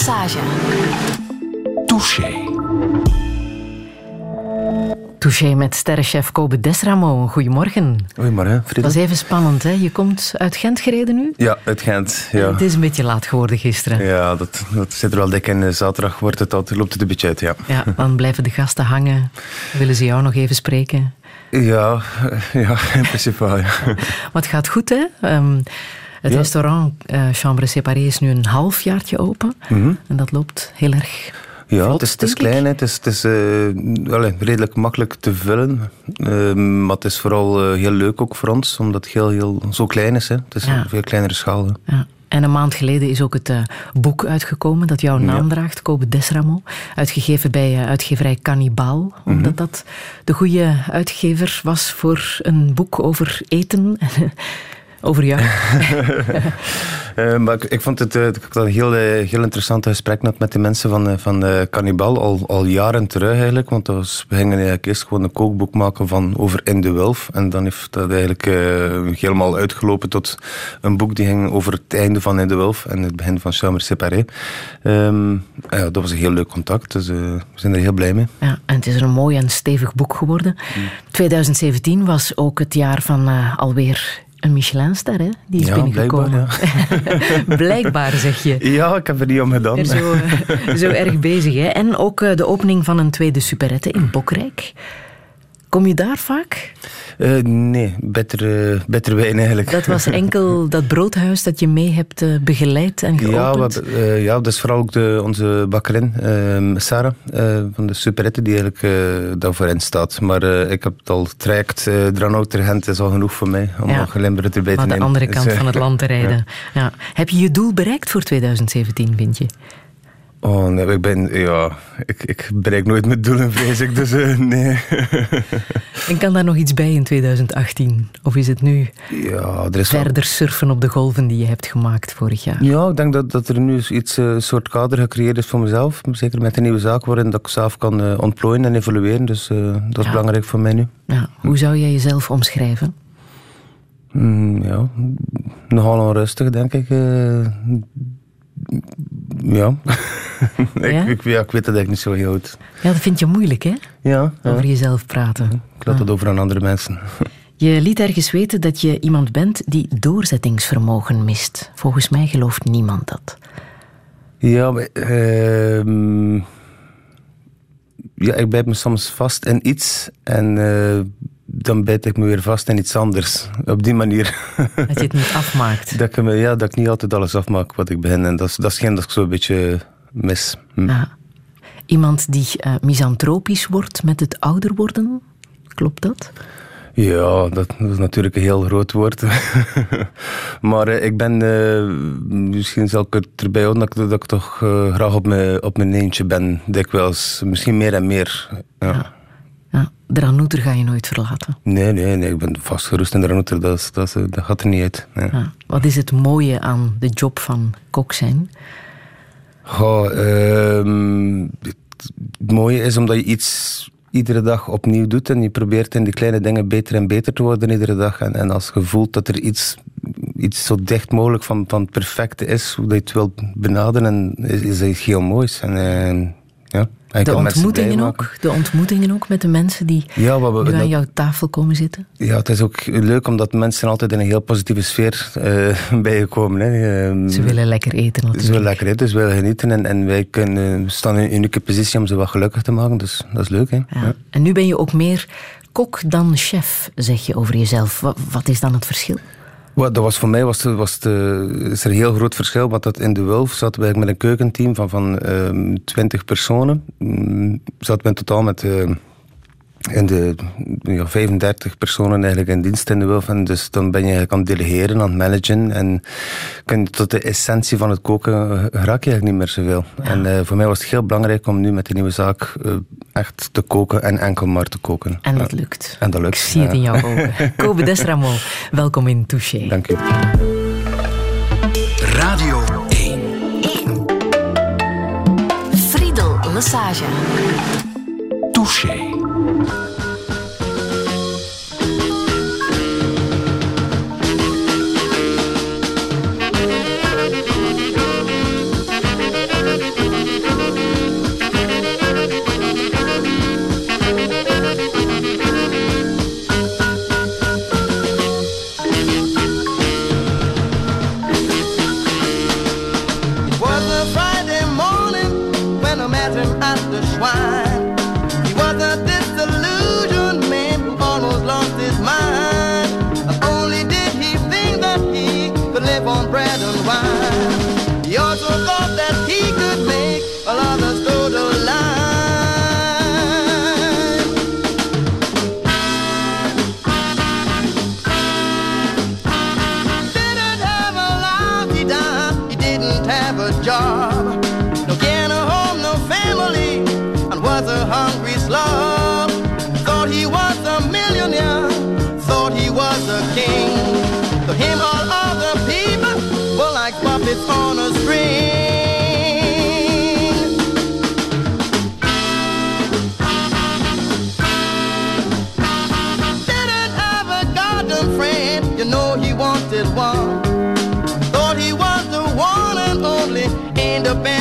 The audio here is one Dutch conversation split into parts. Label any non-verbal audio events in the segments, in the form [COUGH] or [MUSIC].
Massage. Touché. Touché met sterrenchef Kobe Desramo. Goedemorgen. Goedemorgen, Dat Friedel. was even spannend, hè? Je komt uit Gent gereden nu? Ja, uit Gent. Ja, Het is een beetje laat geworden gisteren. ja dat, dat zit er wel dik in. Zaterdag wordt het altijd, loopt het een beetje uit, ja. Ja, dan blijven de gasten hangen. Willen ze jou nog even spreken? Ja, [LAUGHS] ja in principe wel, ja. Maar het gaat goed, hè? Ehm, het Ja. restaurant eh, Chambre Séparée is nu een halfjaartje open. En dat loopt heel erg Ja, vlot, het is, het klein, het is, het is eh, redelijk makkelijk te vullen. Eh, maar het is vooral eh, heel leuk ook voor ons, omdat het heel, heel zo klein is. Hè. Het is Ja. een veel kleinere schaal. Ja. En een maand geleden is ook het boek uitgekomen dat jouw naam Ja. draagt, Kobe Desramo. Uitgegeven bij uitgeverij Cannibal. Omdat dat de goede uitgever was voor een boek over eten. [LAUGHS] over jou. [LAUGHS] Eh, maar ik, ik vond het, eh, ik had een heel, eh, heel interessant gesprek net met de mensen van, van Cannibal, al, al jaren terug eigenlijk. Want dat was, we gingen eigenlijk eerst gewoon een kookboek maken van, over In de Wulf. En dan heeft dat eigenlijk helemaal uitgelopen tot een boek die ging over het einde van In de Wulf en het begin van Chambre Séparée. Ehm, ja, dat was een heel leuk contact, dus we zijn er heel blij mee. Ja, en het is een mooi en stevig boek geworden. 2017 was ook het jaar van alweer een Michelinster, hè? Die is Ja, binnengekomen. [LAUGHS] Blijkbaar, zeg je. Ja, ik heb er niet om gedaan. Er zo, eh, zo erg bezig. Hè? En ook eh, de opening van een tweede superette in Bokrijk. Kom je daar vaak? Eh, nee, beter, beter wijn eigenlijk. Dat was [LAUGHS] enkel dat broodhuis dat je mee hebt eh, begeleid en geopend. Ja, we ja, dat is vooral ook de, onze bakkerin, eh, Sarah, van de Superette, die eigenlijk daarvoor in staat. Maar ik heb het al, traject uh, Dranouter-Gent is al genoeg voor mij, om Ja. nog Limburg erbij te Maar de nemen. andere kant [LAUGHS] van het land te rijden. Ja. Heb je je doel bereikt voor 2017, vind je? Oh nee, ik ben, ja, ik, ik bereik nooit mijn doelen, vrees ik, dus eh, nee. En kan daar nog iets bij in 2018? Of is het nu ja, er is wel- verder surfen op de golven die je hebt gemaakt vorig jaar? Ja, ik denk dat, dat er nu iets, eh, een soort kader gecreëerd is voor mezelf. Zeker met een nieuwe zaak waarin dat ik zelf kan eh, ontplooien en evolueren. Dus dat is Ja. belangrijk voor mij nu. Ja, hoe zou jij jezelf omschrijven? Mm, ja, nogal onrustig, denk ik. Ja. [LAUGHS] Ja? ik, ik, ja, ik weet het eigenlijk niet zo heel goed. Ja, dat vind je moeilijk, hè? Ja, ja. Over jezelf praten. ik laat het over aan andere mensen. [LAUGHS] Je liet ergens weten dat je iemand bent die doorzettingsvermogen mist. Volgens mij gelooft niemand dat. Ja, maar, ehm, ja, ik bijt me soms vast in iets en eh, dan bijt ik me weer vast in iets anders. Op die manier. Dat je het niet [LAUGHS] afmaakt. dat, ik me, ja, dat ik niet altijd alles afmaak wat ik begin. En dat dat geen dat ik zo een beetje mis. Hm. Ja. Iemand die eh, misantropisch wordt met het ouder worden. Klopt dat? Ja, dat, is natuurlijk een heel groot woord. [LAUGHS] maar eh, ik ben, eh, misschien zal ik het erbij houden dat ik, dat ik toch eh, graag op mijn, op mijn eentje ben, dikwijls. Misschien meer en meer. Ja. Ja. De Ranouter ga je nooit verlaten. Nee, nee, nee, ik ben vastgerust in de router, dat, dat, dat gaat er niet uit. Nee. Ja. Wat is het mooie aan de job van kok zijn? Goh, ehm, het, het mooie is omdat je iets iedere dag opnieuw doet en je probeert in die kleine dingen beter en beter te worden iedere dag. En, en als je voelt dat er iets, iets zo dicht mogelijk van, van het perfecte is, hoe dat je het wilt benaderen, en is, is dat iets heel moois. En, eh, ja, en De ontmoetingen ook? De ontmoetingen ook met de mensen die Ja, we, nu aan dat- jouw tafel komen zitten? ja, het is ook leuk omdat mensen altijd in een heel positieve sfeer eh, [LAUGHS] bij je komen. Hè. Ehm, Ze willen lekker eten natuurlijk. Ze willen lekker eten, ze willen genieten. En, en wij kunnen, staan in een unieke positie om ze wat gelukkig te maken. Dus dat is leuk, hè? Ja. Ja. En nu ben je ook meer kok dan chef, zeg je over jezelf. Wat, wat is dan het verschil? Wat, dat was voor mij was, was de, is er een heel groot verschil. Want dat in de Wulf zaten we met een keukenteam van, van ehm 20 personen. Mm, zaten we in totaal met eh, in de, ja, 35 personen eigenlijk in dienst in de Wulf. En dus dan ben je eigenlijk aan het delegeren, aan het managen. En kun je tot de essentie van het koken eh, raak je eigenlijk niet meer zoveel. En eh, voor mij was het heel belangrijk om nu met die nieuwe zaak eh, echt te koken en enkel maar te koken. En dat Ja. lukt. En dat lukt. Ik zie het in jouw ogen. [LAUGHS] Kobe Desramo, welkom in Touché. Dank u. Radio 1. Friedel Massage. Touché. Thank you. Independent band.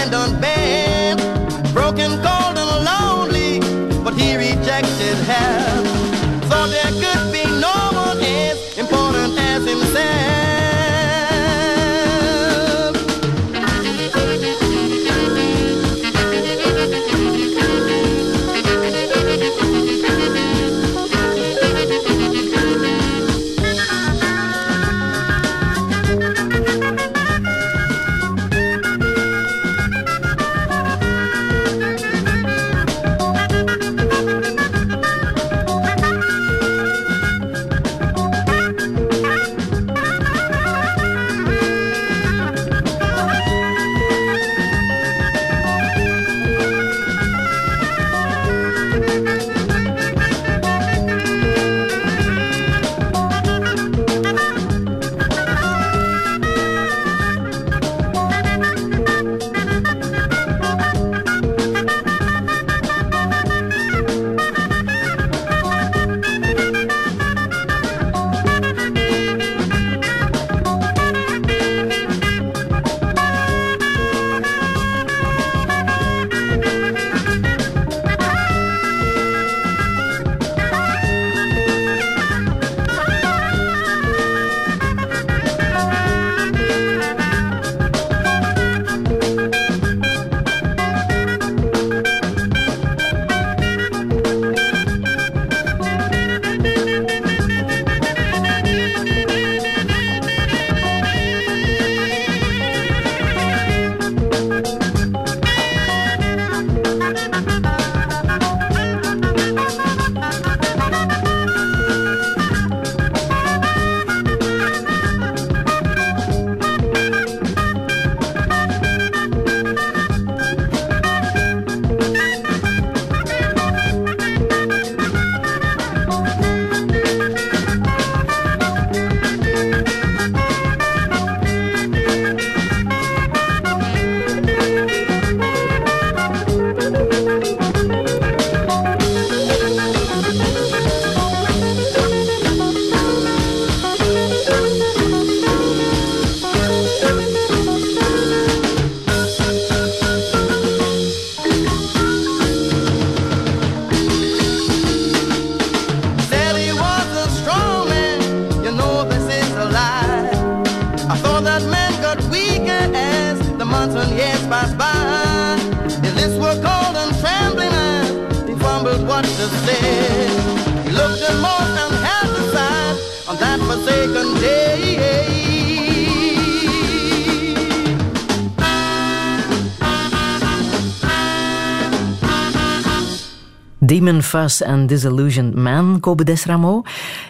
Fuzz and Disillusioned Man, Kobe Desramo.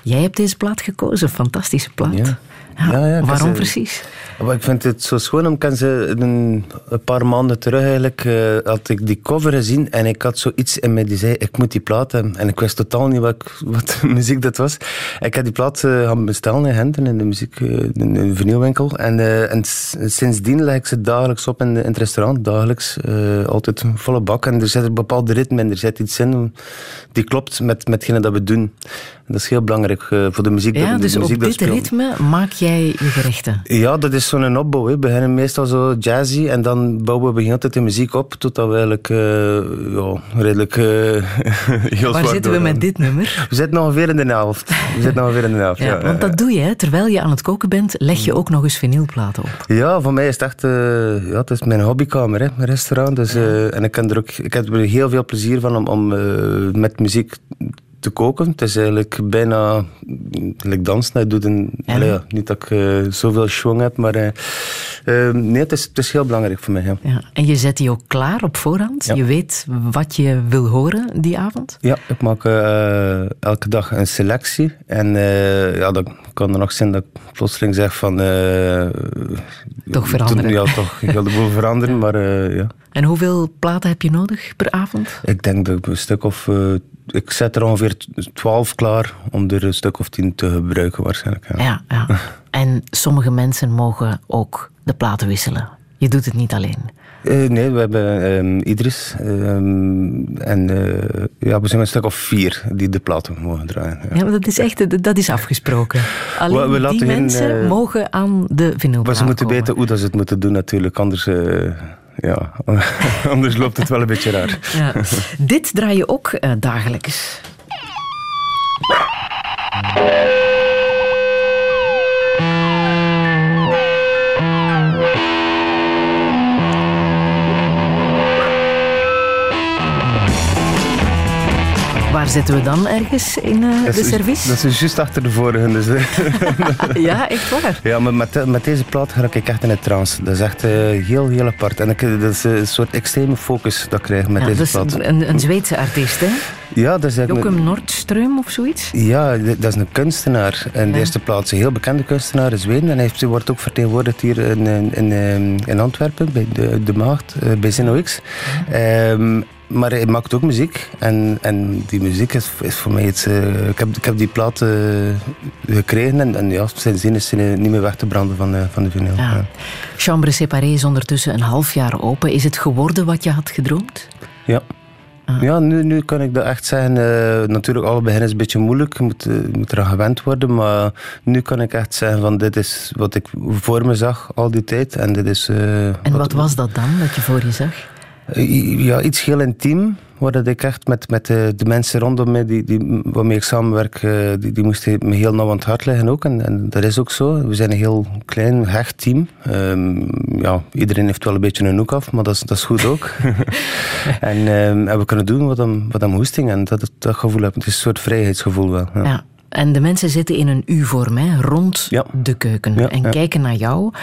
Jij hebt deze plaat gekozen, fantastische plaat. Ja. Ja, waarom ze- precies? Ik vind het zo schoon, omdat ze een, een paar maanden terug eigenlijk eh, had ik die cover gezien en ik had zoiets in mij die zei, ik moet die plaat hebben. En ik wist totaal niet wat, wat [LAUGHS] muziek dat was. Ik heb die plaat eh, gaan bestellen in in de muziek, eh, in de vinylwinkel. En, eh, en sindsdien leg ik ze dagelijks op in, de- in het restaurant, dagelijks. altijd volle bak. En er zit een bepaald ritme in, er zit iets in die klopt met, met hetgene dat we doen. En dat is heel belangrijk eh, voor de muziek. Ja, dat, dus de muziek op dit speelt. ritme maak jij je gerechten. Ja, dat is zo'n opbouw. We beginnen meestal zo jazzy en dan bouwen we altijd de muziek op totdat we eigenlijk eh, ja, redelijk eh [LAUGHS] heel Waar zitten we met dit nummer? We zitten ongeveer in de helft. We zitten ongeveer in de helft, ja. Ja, want dat doe je, hè. terwijl je aan het koken bent, leg je ook nog eens vinylplaten op. Ja, voor mij is het echt ja, het is mijn hobbykamer, hè, mijn restaurant. Dus, en ik, kan er ook, ik heb er heel veel plezier van om, om met muziek te koken. Het is eigenlijk bijna like dansen. Hij doet een, Ja. niet dat ik eh, zoveel schwung heb, maar eh, eh, nee, het is, het is heel belangrijk voor mij. Ja. Ja. En je zet die ook klaar op voorhand? Je weet wat je wil horen die avond? Ja, ik maak elke dag een selectie. En ja, dan kan er nog zijn dat ik plotseling zeg van... Toch veranderen. Ja, toch. [LAUGHS] Ik wil de boel veranderen, maar ja. En hoeveel platen heb je nodig per avond? Ik denk dat ik een stuk of... ik zet er ongeveer twaalf klaar om er een stuk of tien te gebruiken waarschijnlijk. Ja. Ja, ja. [LAUGHS] En sommige mensen mogen ook de platen wisselen. Je doet het niet alleen. Eh, nee, we hebben ehm, Idris. ehm, en eh, ja, we zijn een stuk of vier die de platen mogen draaien. Ja. Ja, maar dat is echt dat is afgesproken. Alleen We- we laten die geen, mensen eh, mogen aan de vinylplaat Maar ze moeten komen. weten hoe dat ze het moeten doen natuurlijk, anders, eh, ja, [LAUGHS] anders loopt het wel een beetje raar. Ja. Dit draai je ook eh, dagelijks. Zitten we dan ergens in eh, de is- service? Dat is juist achter de vorige. Dus, eh. Ja, echt waar. ja, maar met, de- met deze plaat ga ik echt in het trance. Dat is echt eh, heel, heel apart. En ik, dat is een soort extreme focus dat ik krijg met Ja, dat deze is plaat. een, een Zweedse artiest, hè? Ja, dat is eigenlijk... Joachim Nordström of zoiets? Ja, dat is een kunstenaar. In de eerste plaats een heel bekende kunstenaar in Zweden. En hij heeft- wordt ook vertegenwoordigd hier in, in, in, eh, in Antwerpen, bij de, de Maagd, eh, bij Zeno X. Ehm, maar hij maakt ook muziek. En, en die muziek is, is voor mij iets... eh, ik, heb, ik heb die plaat eh, gekregen en, en ja, sindsdien is ze niet meer weg te branden van, eh, van de vinyl. Ja. Ja. Chambre Séparée is ondertussen een half jaar open. Is het geworden wat je had gedroomd? Ja. Ja, nu, nu kan ik dat echt zeggen. natuurlijk, alle begin is een beetje moeilijk. Je moet, je moet eraan gewend worden. Maar nu kan ik echt zeggen van dit is wat ik voor me zag al die tijd. En dit is... En wat was dat dan, dat je voor je zag? Eh, Ja, iets heel intiem. Waar dat ik echt met, met de, de mensen rondom mij, die, die, waarmee ik samenwerk, eh, die, die moesten me heel nauw aan het hart liggen ook. En, en dat is ook zo. We zijn een heel klein, hecht team. Ehm, ja, iedereen heeft wel een beetje een hoek af, maar dat is, dat is goed ook. [LAUGHS] en, en we kunnen doen wat hem, wat hem hoesting. En dat, dat gevoel heb. Het is een soort vrijheidsgevoel wel. Ja. Ja. En de mensen zitten in een U-vorm, hè, rond Ja. de keuken. Ja, en ja. kijken naar jou.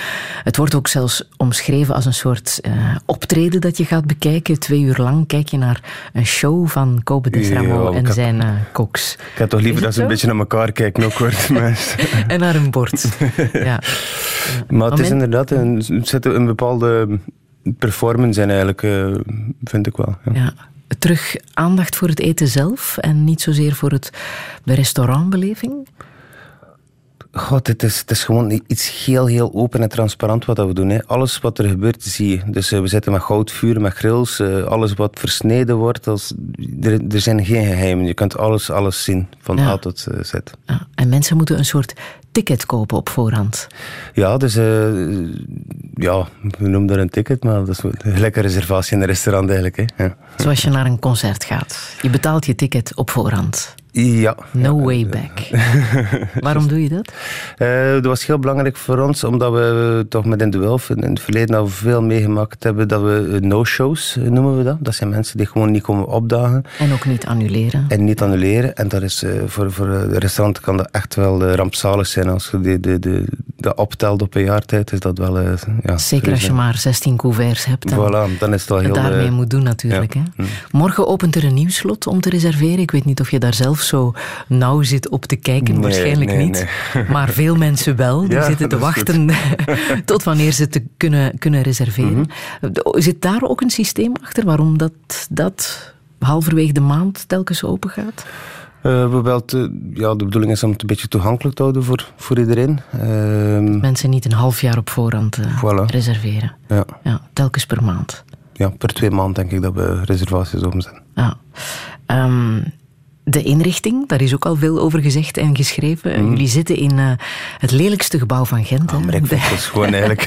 Het wordt ook zelfs omschreven als een soort eh, optreden dat je gaat bekijken. Twee uur lang kijk je naar een show van Kobe ik en zijn eh, koks. Ik heb toch liever dat ze een beetje naar elkaar kijken ook [LAUGHS] mensen. En naar een bord. [LAUGHS] ja. Maar het is inderdaad, een, er zit een bepaalde performance in eigenlijk, eh, vind ik wel. Ja. Terug aandacht voor het eten zelf en niet zozeer voor het, de restaurantbeleving. God, het is, het is gewoon iets heel, heel open en transparant wat dat we doen. Hè. Alles wat er gebeurt, zie je. Dus eh, we zitten met goudvuur, met grills. eh, alles wat versneden wordt. Als, er, er zijn geen geheimen. Je kunt alles, alles zien, van Ja. A tot eh, Z. Ja. En mensen moeten een soort ticket kopen op voorhand. Ja, dus eh, ja, we noemen dat een ticket, maar dat is gelijk een reservatie in een restaurant eigenlijk. Hè. Ja. Zoals je naar een concert gaat. Je betaalt je ticket op voorhand. Ja. No way back. [LAUGHS] Waarom doe je dat? Eh, dat was heel belangrijk voor ons, omdat we toch met In de Wilf in het verleden al veel meegemaakt hebben dat we eh, no-shows eh, noemen we dat. Dat zijn mensen die gewoon niet komen opdagen En ook niet annuleren. en niet annuleren. En dat is eh, voor, voor eh, de restaurant kan dat echt wel eh, rampzalig zijn. Als je de, de, de, dat optelt op een jaar tijd, is dat wel... eh, ja, Zeker als je maar 16 couverts hebt. Dan Voilà, dan is het wel heel... daarmee eh, moet doen natuurlijk. ja. Hè? Morgen opent er een nieuw slot om te reserveren. Ik weet niet of je daar zelf zo nauw zit op te kijken. Nee, Waarschijnlijk nee, niet. Maar veel mensen wel. Die Ja, zitten te wachten [LAUGHS] tot wanneer ze te kunnen, kunnen reserveren. Mhm. Zit daar ook een systeem achter waarom dat, dat halverwege de maand telkens open gaat? eh, we wel te- ja, de bedoeling is om het een beetje toegankelijk te houden voor, voor iedereen. Ehm, Mensen niet een half jaar op voorhand eh, Voilà. reserveren. ja, Ja, telkens per maand. ja, per twee maanden denk ik dat we reservaties open zijn. Ja. Ehm, de inrichting, daar is ook al veel over gezegd en geschreven. Mhm. Jullie zitten in eh, het lelijkste gebouw van Gent. maar ik vind [LAUGHS] het gewoon eigenlijk...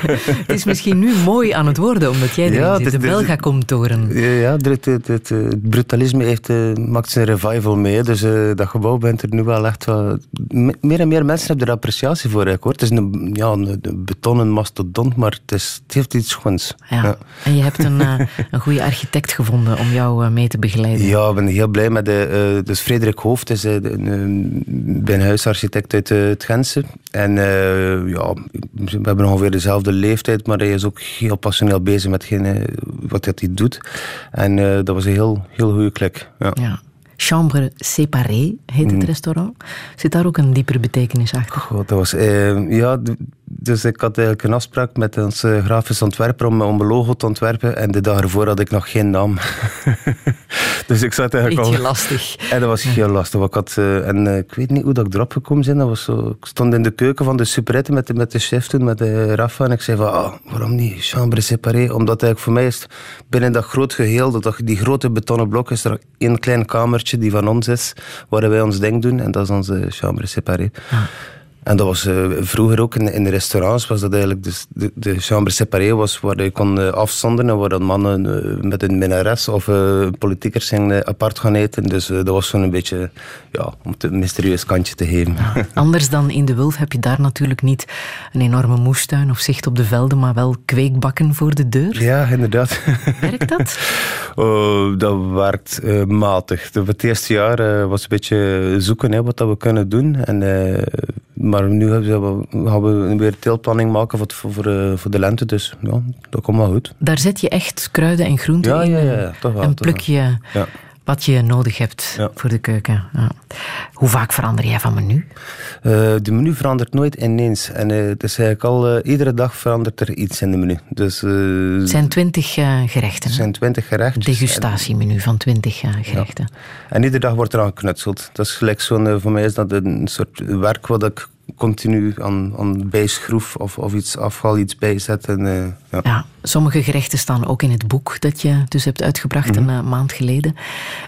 [LAUGHS] het is misschien nu mooi aan het worden, omdat jij erin Ja, zit. De dit- Belga komt toren. Ja, het, brutalisme heeft, eh, maakt zijn revival mee. Dus eh, dat gebouw bent er nu wel echt wel... me- Meer en meer mensen hebben er appreciatie voor. hoor. Het is een, ja, een, een betonnen mastodont, maar het, is, het heeft iets schoons. Ja. Ja. En je hebt een, een goede architect gevonden om jou mee te begeleiden. Ja, ik ben heel blij met de. Eh, dus Frederik Hoofd is eh, een, ben huisarchitect uit eh, het Gentse. En eh, ja, we hebben ongeveer dezelfde leeftijd, maar hij is ook heel passioneel bezig met wat hij doet. En eh, dat was een heel, heel goede klik. Ja. Ja. Chambre séparée heet Mm. het restaurant. Zit daar ook een diepere betekenis achter? Goh, dat was, eh, ja, dus ik had eigenlijk een afspraak met onze grafisch ontwerper om, om een logo te ontwerpen. En de dag ervoor had ik nog geen naam. [LAUGHS] dus ik zat eigenlijk Beetje al... lastig. En dat was heel lastig. Ik, had, eh, en, eh, ik weet niet hoe dat ik erop gekomen ben. Dat was zo, ik stond in de keuken van de superette met de, met de chef toen, met de Rafa. En ik zei van, ah, waarom niet chambre séparée? Omdat eigenlijk voor mij is binnen dat groot geheel, dat, dat- die grote betonnen blok, is er één klein kamertje die van ons is, waar wij ons ding doen. En dat is onze chambre séparée. En dat was eh, vroeger ook in, in de restaurants, was dat eigenlijk dus de, de chambre séparée was waar je kon eh, afzonderen en waar dan mannen eh, met een minnares of politiekers gingen apart gaan eten. Dus dat was zo'n een beetje, ja, om het een mysterieus kantje te geven. Anders dan in de Wulf heb je daar natuurlijk niet een enorme moestuin of zicht op de velden, maar wel kweekbakken voor de deur. Ja, inderdaad. Werkt dat? [LAUGHS] Oh, dat werkt matig. De- Het eerste jaar was een beetje zoeken hè, wat dat we kunnen doen. En, maar nu gaan we weer teelplanning maken voor, voor, voor, eh, voor de lente. Dus ja, dat komt wel goed. Daar zet je echt kruiden en groenten Ja, in ja, ja, toch wel, en pluk je Ja. Wat je nodig hebt Ja. voor de keuken. Ja. Hoe vaak verander jij van menu? Eh, de menu verandert nooit ineens. En eh, het is eigenlijk al, eh, iedere dag verandert er iets in de menu. Dus, Het zijn twintig gerechten. er hè? zijn twintig gerechten. Degustatiemenu van twintig gerechten. En iedere dag wordt er aan geknutseld. Dat is gelijk zo'n, voor mij is dat een soort werk wat ik continu aan, aan bijschroef of, of iets afhaal, iets bijzet. En, eh, ja. Ja, sommige gerechten staan ook in het boek dat je dus hebt uitgebracht een eh, maand geleden.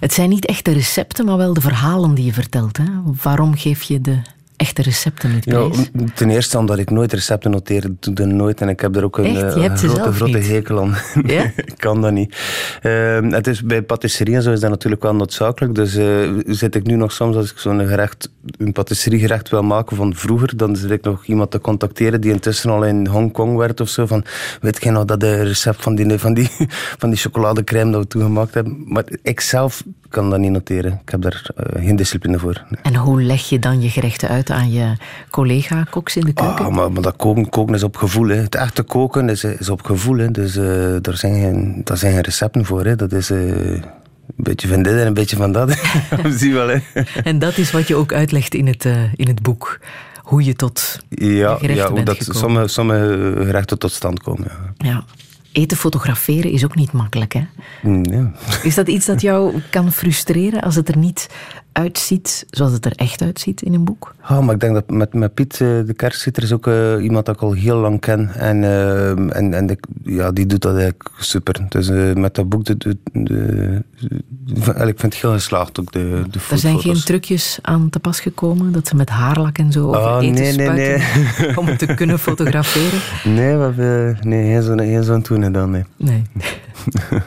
Het zijn niet echt de recepten, maar wel de verhalen die je vertelt. Hè? Waarom geef je de echte recepten niet Ja, prijs? ten eerste omdat ik nooit recepten noteer, ik doe dat nooit. En ik heb er ook een, Echt? eh, Je hebt ze grote, grote hekel aan. [LAUGHS] Ja? ik kan dat niet. Ehm, het is, bij patisserie en zo is dat natuurlijk wel noodzakelijk. Dus eh, zit ik nu nog soms, als ik zo'n gerecht, een patisseriegerecht wil maken van vroeger, dan zit ik nog iemand te contacteren die intussen al in Hongkong werd of zo. Van, weet je nog dat de recept van die, van die, [LAUGHS] van die chocoladecrème dat we toen gemaakt hebben? Maar ik zelf kan dat niet noteren. Ik heb daar eh, geen discipline voor. Nee. En hoe leg je dan je gerechten uit aan je collega-koks in de keuken? Ah, maar, maar dat koken, koken is op gevoel. Hè. Het echte koken is, is op gevoel. Hè. Dus eh daar, zijn geen, daar zijn geen recepten voor. Hè. Dat is eh, een beetje van dit en een beetje van dat. [LAUGHS] Zie wel, hè. En dat is wat je ook uitlegt in het, eh, in het boek. Hoe je tot Ja, gerechten ja hoe bent dat gekomen. sommige, sommige gerechten tot stand komen. Ja. ja, eten fotograferen is ook niet makkelijk. Hè? Mm, ja. Is dat iets dat jou kan frustreren als het er niet uitziet zoals het er echt uitziet in een boek? Ah, maar ik denk dat met, met Piet, eh, de kerstzitter, is ook eh, iemand dat ik al heel lang ken. En, eh, en, en ik- ja, die doet dat eigenlijk super. Dus met dat boek, de, de, de- de- ik vind het heel geslaagd ook, de, de Er zijn geen trucjes aan te pas gekomen dat ze met haarlak en zo over Ah, eten nee, nee, spuiten [LAUGHS] om te kunnen fotograferen. Nee, we hebben, nee geen zo'n toenen dan, nee. Nee. [LAUGHS] [LAUGHS]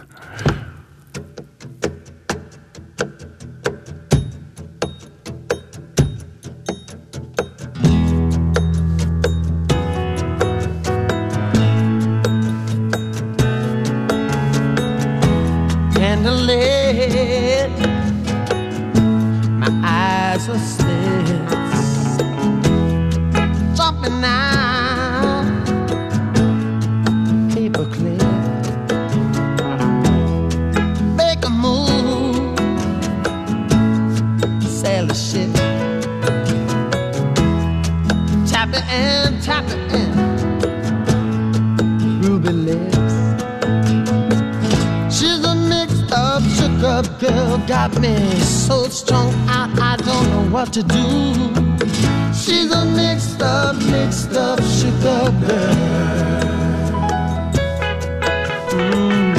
what to do. She's a mixed up, mixed up sugar girl. Mm.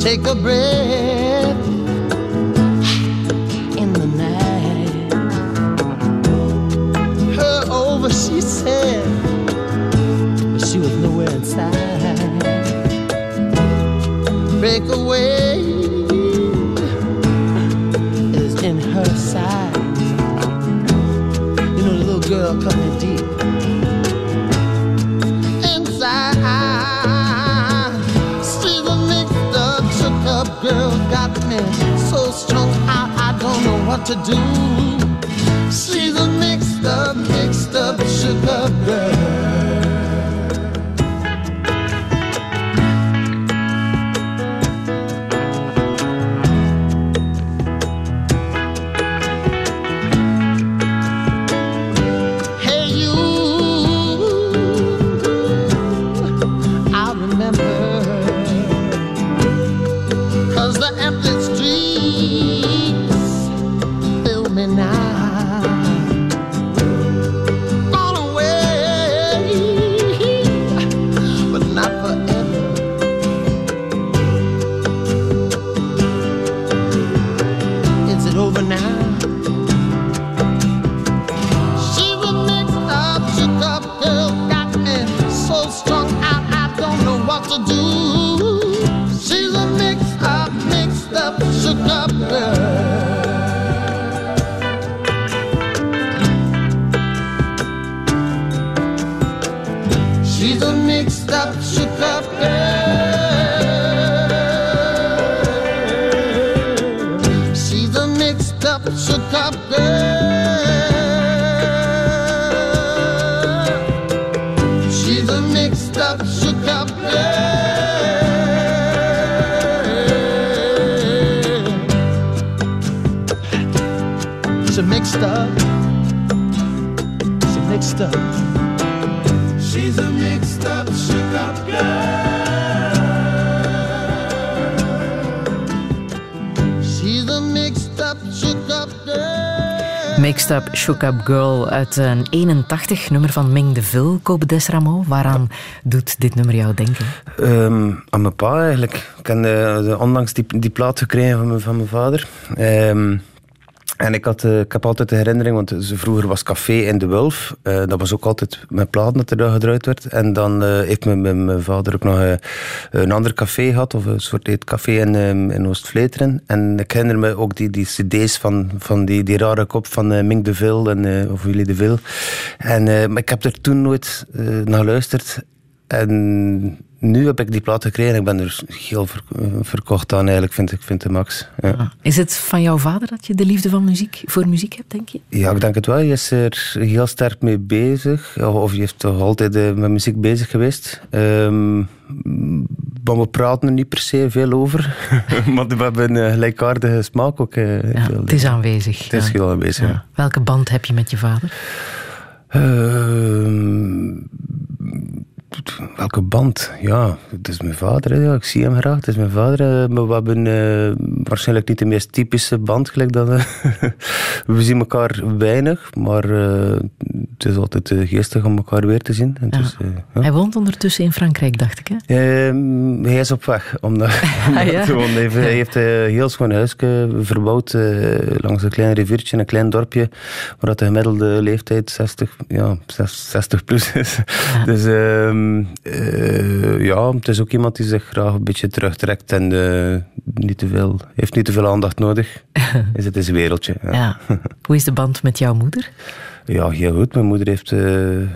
Take a break Break away is in her side. You know, the little girl coming deep inside. She's a mixed up, shook up girl, got me so strung out, I don't know what to do. Shook Girl uit een 81 nummer van Ming de Vil, Kobe Desramo. Waaraan doet dit nummer jou denken? Ehm, aan mijn pa eigenlijk. Ik heb eh, onlangs die, die plaat gekregen van mijn, van mijn vader. Ehm, en ik, had, eh, ik heb altijd de herinnering, want vroeger was Café in de Wulf. Eh, dat was ook altijd met platen dat er daar gedraaid werd. En dan eh, heeft mijn, mijn, mijn vader ook nog een ander café gehad, of een soort eetcafé in, ehm, in Oost-Vleteren. En ik herinner me ook die, die cd's van, van die, die rare kop van Mink de Vil, en, of Willy de Vil. En, maar ik heb er toen nooit naar geluisterd. En nu heb ik die plaat gekregen en ik ben er heel ver- eh, verkocht aan eigenlijk, vind ik, vind de max. Ja. Is het van jouw vader dat je de liefde van muziek, voor muziek hebt, denk je? ja, ik denk het wel. Je is er heel sterk mee bezig. Of je is toch altijd eh, met muziek bezig geweest. Ehm, maar we praten er niet per se veel over. [LAUGHS] maar we hebben een gelijkaardige smaak ook. eh, Ja, het is aanwezig. Het is ja. heel aanwezig, ja. Welke band heb je met je vader? Ehm, welke band? Ja, het is mijn vader. Ja. Ik zie hem graag. Het is mijn vader. Maar we hebben eh, waarschijnlijk niet de meest typische band. Gelijk dat, eh, [LAUGHS] we zien elkaar weinig, maar eh, het is altijd geestig om elkaar weer te zien. En Ja. dus, ja. Hij woont ondertussen in Frankrijk, dacht ik. Hè? Ehm, hij is op weg. Om [LAUGHS] Ah, ja? te wonen. Hij heeft, hij heeft een heel schoon huisje verbouwd langs een klein riviertje, een klein dorpje, waar de gemiddelde leeftijd 60, ja, 60 plus is. Dus ehm, eh, ja, het is ook iemand die zich graag een beetje terugtrekt en eh, niet te veel, heeft niet te veel aandacht nodig. [LAUGHS] is het is een wereldje. Ja. Ja. Hoe is de band met jouw moeder? Ja, heel goed. Mijn moeder heeft, eh, eh,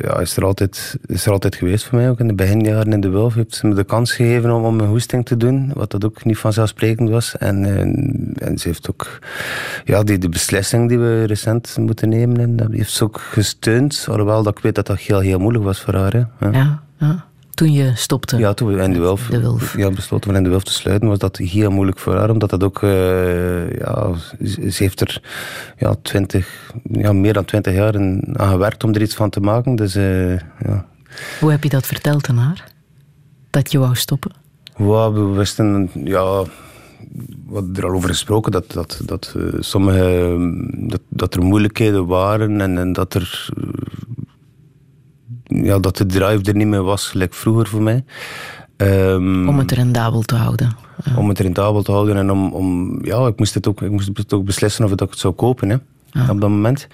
ja, is, er altijd, is er altijd geweest voor mij. Ook in de beginjaren in de Wulf heeft ze me de kans gegeven om, om een hoesting te doen. Wat dat ook niet vanzelfsprekend was. En, eh, en ze heeft ook ja, die, de beslissing die we recent moeten nemen. En dat heeft ze ook gesteund. Alhoewel dat ik weet dat dat heel, heel moeilijk was voor haar. Hè. Ja, ja. Toen je stopte. Ja, toen we in de Wulf, De Wulf. Ja, besloten we in de Wulf te sluiten, was dat heel moeilijk voor haar. Omdat dat ook, eh, ja, ze heeft er ja, 20, ja, meer dan twintig jaar in- aan gewerkt om er iets van te maken. Dus eh, ja. Hoe heb je dat verteld aan haar? Dat je wou stoppen? Wow, we wisten, ja, we hadden er al over gesproken dat, dat, dat, eh, sommige, dat, dat er moeilijkheden waren en, en dat er, ja, dat de drive er niet meer was, gelijk vroeger voor mij. Ehm, Om het rendabel te houden. om het rentabel te houden en om, om ja, ik moest het ook, ik moest het ook beslissen of ik het zou kopen, hè. Op dat moment.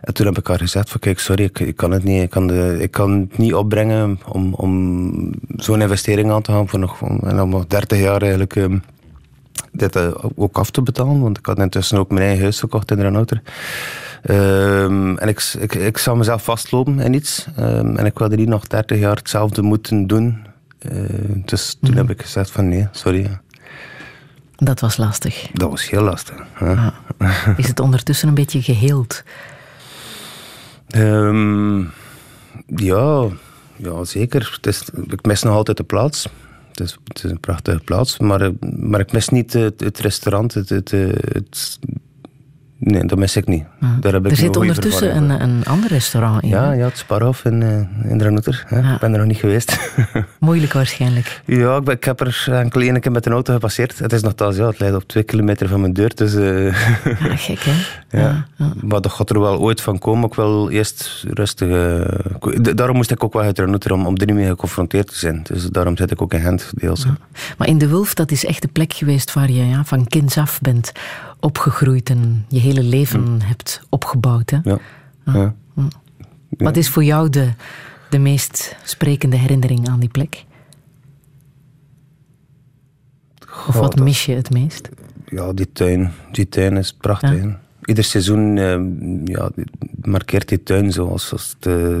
En toen heb ik haar gezegd van kijk, sorry, ik, ik kan het niet. Ik kan, de, ik kan het niet opbrengen om, om zo'n investering aan te gaan voor nog, en om nog 30 jaar eigenlijk ehm, dit eh, ook af te betalen. Want ik had intussen ook mijn eigen huis gekocht in Ranouter. Ehm en ik, ik, ik zou mezelf vastlopen in iets. Ehm, en ik wilde niet nog 30 jaar hetzelfde moeten doen. Eh, dus toen heb ik gezegd van nee, sorry. Dat was lastig. Dat was heel lastig. hè. Is het ondertussen een beetje geheeld? Ehm, ja, ja, zeker. Het is, ik mis nog altijd de plaats. Het is, het is een prachtige plaats, maar, eh, maar ik mis niet het, het restaurant. Het, het, het- nee, dat mis ik niet. Daar heb ik er een zit ondertussen een, een ander restaurant in. Ja, hè? ja, het Sparhof in, eh, in. Ja. Ik ben er nog niet geweest. [LAUGHS] Moeilijk waarschijnlijk. ja, ik, ben- ik heb er enkel één keer met een auto gepasseerd. Het is nogthans, ja, het leidt op twee kilometer van mijn deur. Dus, Ja, gek hè? [LAUGHS] Ja. Maar dat gaat er wel ooit van komen. Ik wil eerst rustig... eh, daarom moest ik ook wel uit Ranoeter, om, om er niet mee geconfronteerd te zijn. Dus daarom zit ik ook in Gent, deels. Maar in de Wulf, dat is echt de plek geweest waar je ja, van kinds af bent opgegroeid en je hele leven hebt opgebouwd. Hè? Ja. ja. Wat is voor jou de, de meest sprekende herinnering aan die plek? Of wat dat- mis je het meest? Ja, die tuin. Die tuin is prachtig. Ja. Ieder seizoen eh, ja, markeert die tuin zoals als het, eh,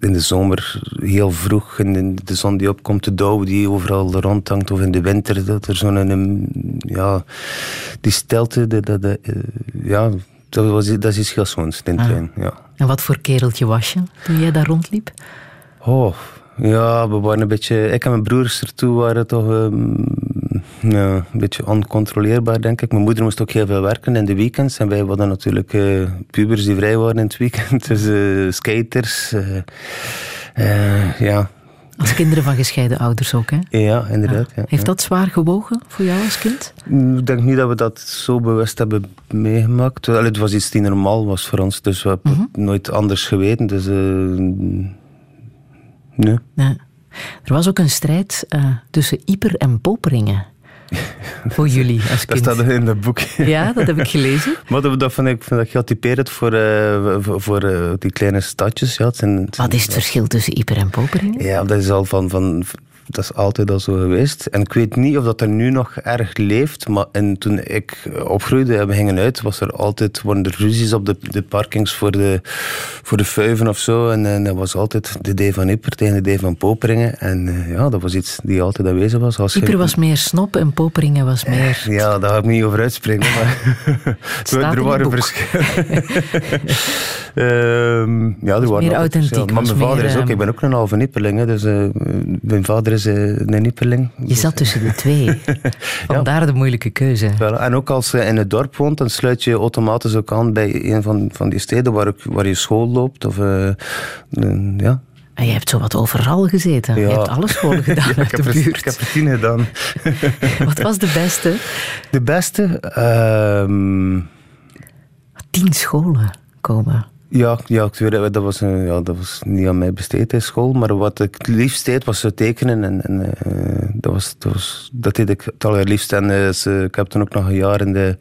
in de zomer heel vroeg in de, zon die opkomt, de dauw die overal rondhangt, of in de winter dat er zo'n een, ja, die stilte, de, de, de, eh, ja, dat, was, dat is iets heel schoons, die tuin. Ja. En wat voor kereltje was je toen jij daar rondliep? Oh, ja, we waren een beetje... Ik en mijn broers ertoe waren toch ehm, ja, een beetje oncontroleerbaar, denk ik. Mijn moeder moest ook heel veel werken in de weekends. En wij waren natuurlijk eh, pubers die vrij waren in het weekend. [LAUGHS] Dus eh, skaters. ja. Als kinderen van gescheiden ouders ook, hè? ja, inderdaad. Ja, Heeft ja. dat zwaar gewogen voor jou als kind? Mm, Ik denk niet dat we dat zo bewust hebben meegemaakt. Allee, Het was iets die normaal was voor ons. Dus we hebben het nooit anders geweten. Dus... eh, nee. Nee. Er was ook een strijd eh, tussen Ieper en Poperingen. [LAUGHS] voor jullie als Dat kind. staat in dat boek. Ja, dat heb ik gelezen. [LAUGHS] Maar dat, dat vind ik, vind ik heel typerend voor, eh, voor, voor, eh, die kleine stadjes. Ja, het zijn, het zijn- Wat is het verschil tussen Ieper en Poperingen? Ja, dat is al van, van. Dat is altijd al zo geweest. En ik weet niet of dat er nu nog erg leeft. Maar en toen ik opgroeide en we gingen uit, was er altijd waren er ruzies op de, de parkings voor de, voor de vuiven of zo. En, en dat was altijd de D van Ipper tegen de D van Poperingen. En eh, ja, dat was iets die altijd aanwezig was. Als je- Ieper was meer snop en Poperingen was meer... Ja, daar ga ik niet over uitspringen. [LAUGHS] [LAUGHS] Maar er waren verschillen. [LAUGHS] Ehm, ja, er waren meer authentiek. Maar mijn vader meer, is ook, ehm, ik ben ook een halve Nipperling. hè, Dus eh, mijn vader is eh, een Nipperling. Je zat tussen de twee. [LAUGHS] Vandaar de moeilijke keuze. Wel, En ook als je in het dorp woont, dan sluit je automatisch ook aan bij een van, van die steden waar, ik- waar je school loopt. Of, eh, ja. En je hebt zo wat overal gezeten. Je hebt alle scholen [LAUGHS] gedaan Ja, ik, heb de er, buurt. ik heb er tien gedaan. [LAUGHS] Wat was de beste? De beste? ehm, Tien scholen komen. Ja, ja ik weet dat, was, ja, dat was niet aan mij besteed in school. Maar wat ik het liefst deed, was tekenen. En, en eh, dat, was, dat, was, deed ik het allerliefst. En eh, ik heb toen ook nog een jaar in de...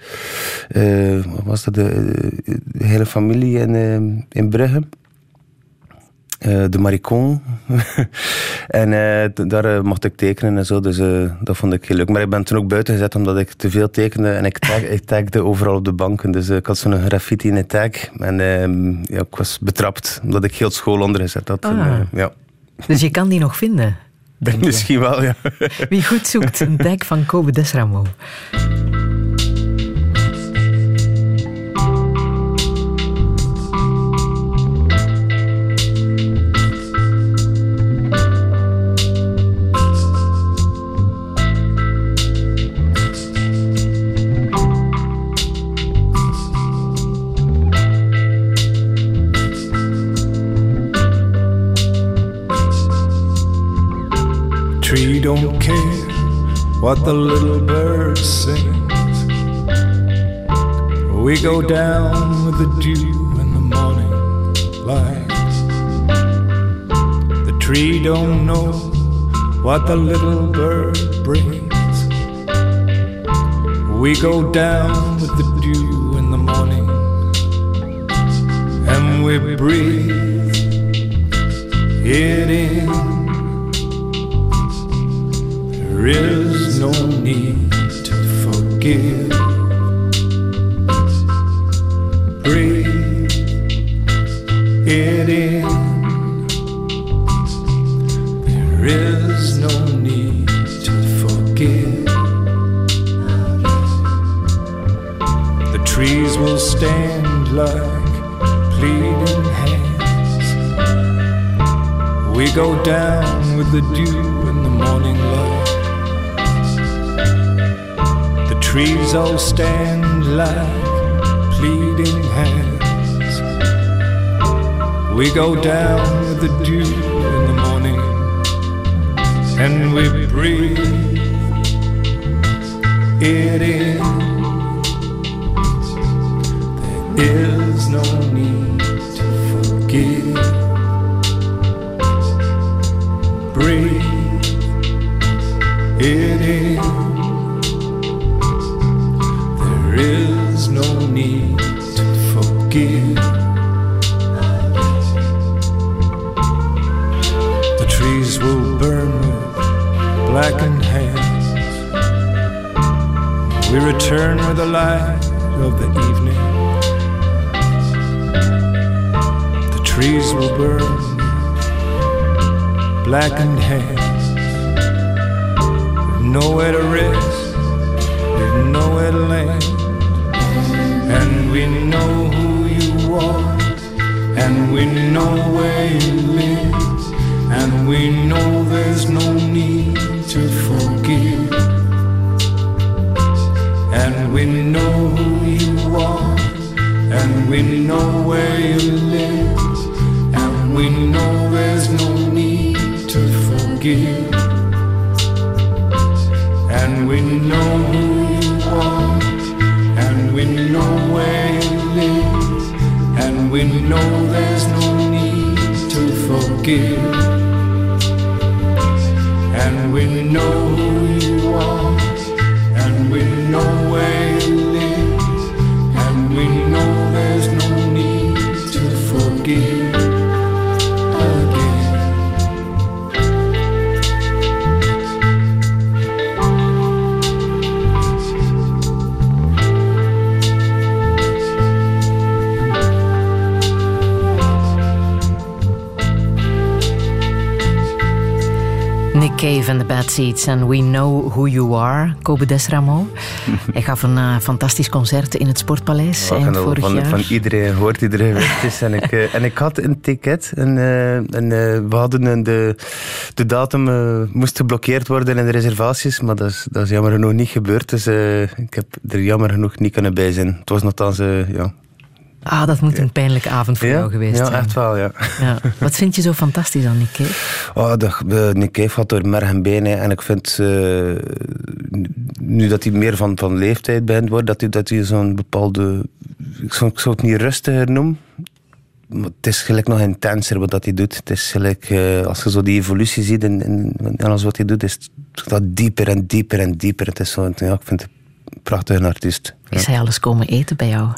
eh, wat was dat? De, de hele familie in, in Brugge. Eh, de Maricon. [LAUGHS] en eh, daar eh, mocht ik tekenen en zo, dus dat vond ik heel leuk. Maar ik ben toen ook buiten gezet omdat ik te veel tekende en ik, [LAUGHS] tag, ik tagde overal op de banken. Dus ik had zo'n graffiti in een tag en ehm, ja, ik was betrapt omdat ik heel school ondergezet had. En, Ah. ja. Dus je kan die nog vinden. [LAUGHS] Misschien wel, ja. Wie goed zoekt, een tag van Kobe Desramo. The tree don't care what the little bird sings. We go down with the dew in the morning light. The tree don't know what the little bird brings. We go down with the dew in the morning and we breathe it in. There is no need to forgive. Breathe it in. There is no need to forgive. The trees will stand like pleading hands. We go down with the dew in the morning light. Trees all stand like pleading hands. We go down with the dew in the morning and we breathe it in. There is no need to forgive. Breathe it in. We return with the light of the evening. The trees will burn blackened hands. Nowhere to rest, we've nowhere to land. And we know who you are, and we know where you live. And we know there's no need We know who you are, and we know where you live. And we know there's no need to forgive. And we know who you are, and we know where you live. And we know there's no need to forgive. And we know who you Cave en de Bad Seeds en We Know Who You Are, Kobe Desramo. [LAUGHS] Hij gaf een eh, fantastisch concert in het Sportpaleis vorig van, jaar. van iedereen hoort, iedereen weet het is. En ik, eh, en ik had een ticket en, eh, en we hadden een, de, de datum moest geblokkeerd worden in de reservaties, maar dat is, dat is jammer genoeg niet gebeurd. Dus ik heb er jammer genoeg niet kunnen bij zijn. Het was nogthans, ja. Ah, dat moet een pijnlijke avond voor ja, jou geweest ja, zijn. echt wel, ja. Ja. Wat vind je zo fantastisch aan Nick Cave? Oh, eh, Nick Cave had door merg en benen. En ik vind, eh, nu dat hij meer van, van leeftijd bent wordt, dat hij, dat hij zo'n bepaalde... Ik zou, ik zou het niet rustiger noemen. Maar het is gelijk nog intenser wat dat hij doet. Het is gelijk, eh, als je zo die evolutie ziet in, in, in alles wat hij doet, is het dat dieper en dieper en dieper. Het is zo, ja, ik vind het een prachtige artiest. Is hij alles komen eten bij jou? [LAUGHS]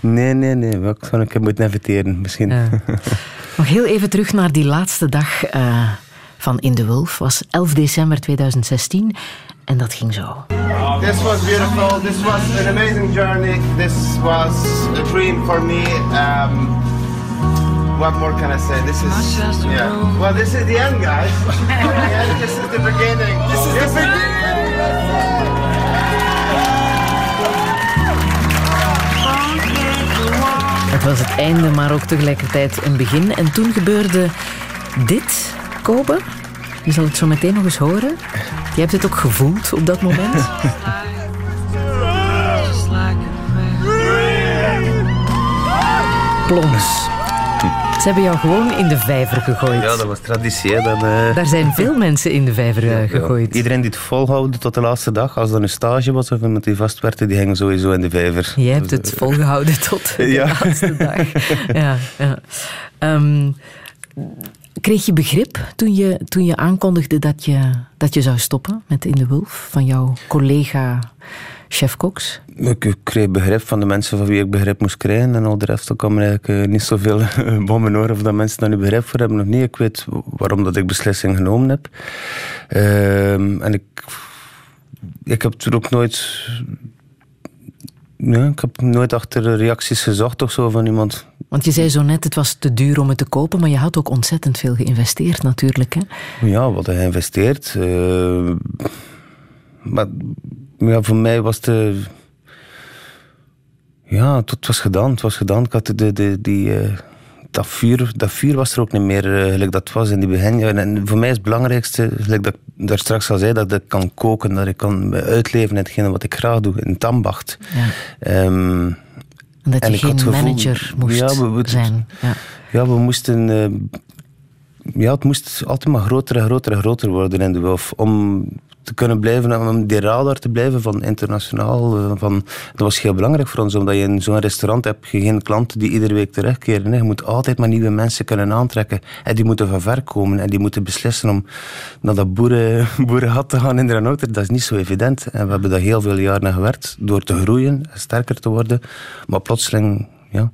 Nee, nee, nee. Ik zou moeten inviteren, misschien. Ja. [LAUGHS] Nog heel even terug naar die laatste dag eh, van In de Wulf. was 11 december 2016 en dat ging zo. This was beautiful. This was an amazing journey. This was a dream for me. Um, what more can I say? This is yeah. Well, this is the end, guys. [LAUGHS] the end. This is the beginning. This is the beginning. Het was het einde, maar ook tegelijkertijd een begin. En toen gebeurde dit, Kobe. Je zal het zo meteen nog eens horen. Je hebt het ook gevoeld op dat moment. [LAUGHS] Plons. Ze hebben jou gewoon in de vijver gegooid. Ja, dat was traditie. Hè. Dan, eh, Daar zijn veel [LAUGHS] mensen in de vijver eh, gegooid. Iedereen die het volhouden tot de laatste dag, als er een stage was of iemand die vast werd, die ging sowieso in de vijver. Jij hebt Dus, het eh, volgehouden [LAUGHS] tot de Ja. laatste dag. Ja, ja. Ehm, Kreeg je begrip toen je, toen je aankondigde dat je, dat je zou stoppen met In de Wulf van jouw collega chef Cox? Ik kreeg begrip van de mensen van wie ik begrip moest krijgen. En al de rest kwam er eigenlijk eh, niet zoveel bommen oor of dat mensen daar nu begrip voor hebben nog niet. Ik weet waarom dat ik beslissing genomen heb. Ehm, en ik, ik heb er ook nooit... Ja, ik heb nooit achter reacties gezocht of zo van iemand. Want je zei zo net, het was te duur om het te kopen, maar je had ook ontzettend veel geïnvesteerd natuurlijk. Hè? Ja, wat geïnvesteerd. Uh, maar ja, voor mij was de. Ja, het was gedaan. Het was gedaan. Ik had de, de, die, uh, dat, vuur, dat vuur was er ook niet meer uh, dat was in die begin. En voor mij is het belangrijkste, gelijk dat ik daar straks al zei, dat ik kan koken, dat ik kan uitleven in hetgene wat ik graag doe, in het ambacht. Ja. Um, en dat je en geen gevoel, manager moest ja, we, we, zijn. Ja. ja, we moesten... Uh, ja, het moest altijd maar groter en groter en groter worden in de WOF. Om te kunnen blijven, om die radar te blijven van internationaal. Eh, van, dat was heel belangrijk voor ons, omdat je in zo'n restaurant hebt geen klanten die iedere week terugkeren. Je moet altijd maar nieuwe mensen kunnen aantrekken. En die moeten van ver komen en die moeten beslissen om naar dat boeren, [LAUGHS] boerengat te gaan in de. Dat is niet zo evident. En we hebben daar heel veel jaren gewerkt, door te groeien, sterker te worden. Maar plotseling, ja,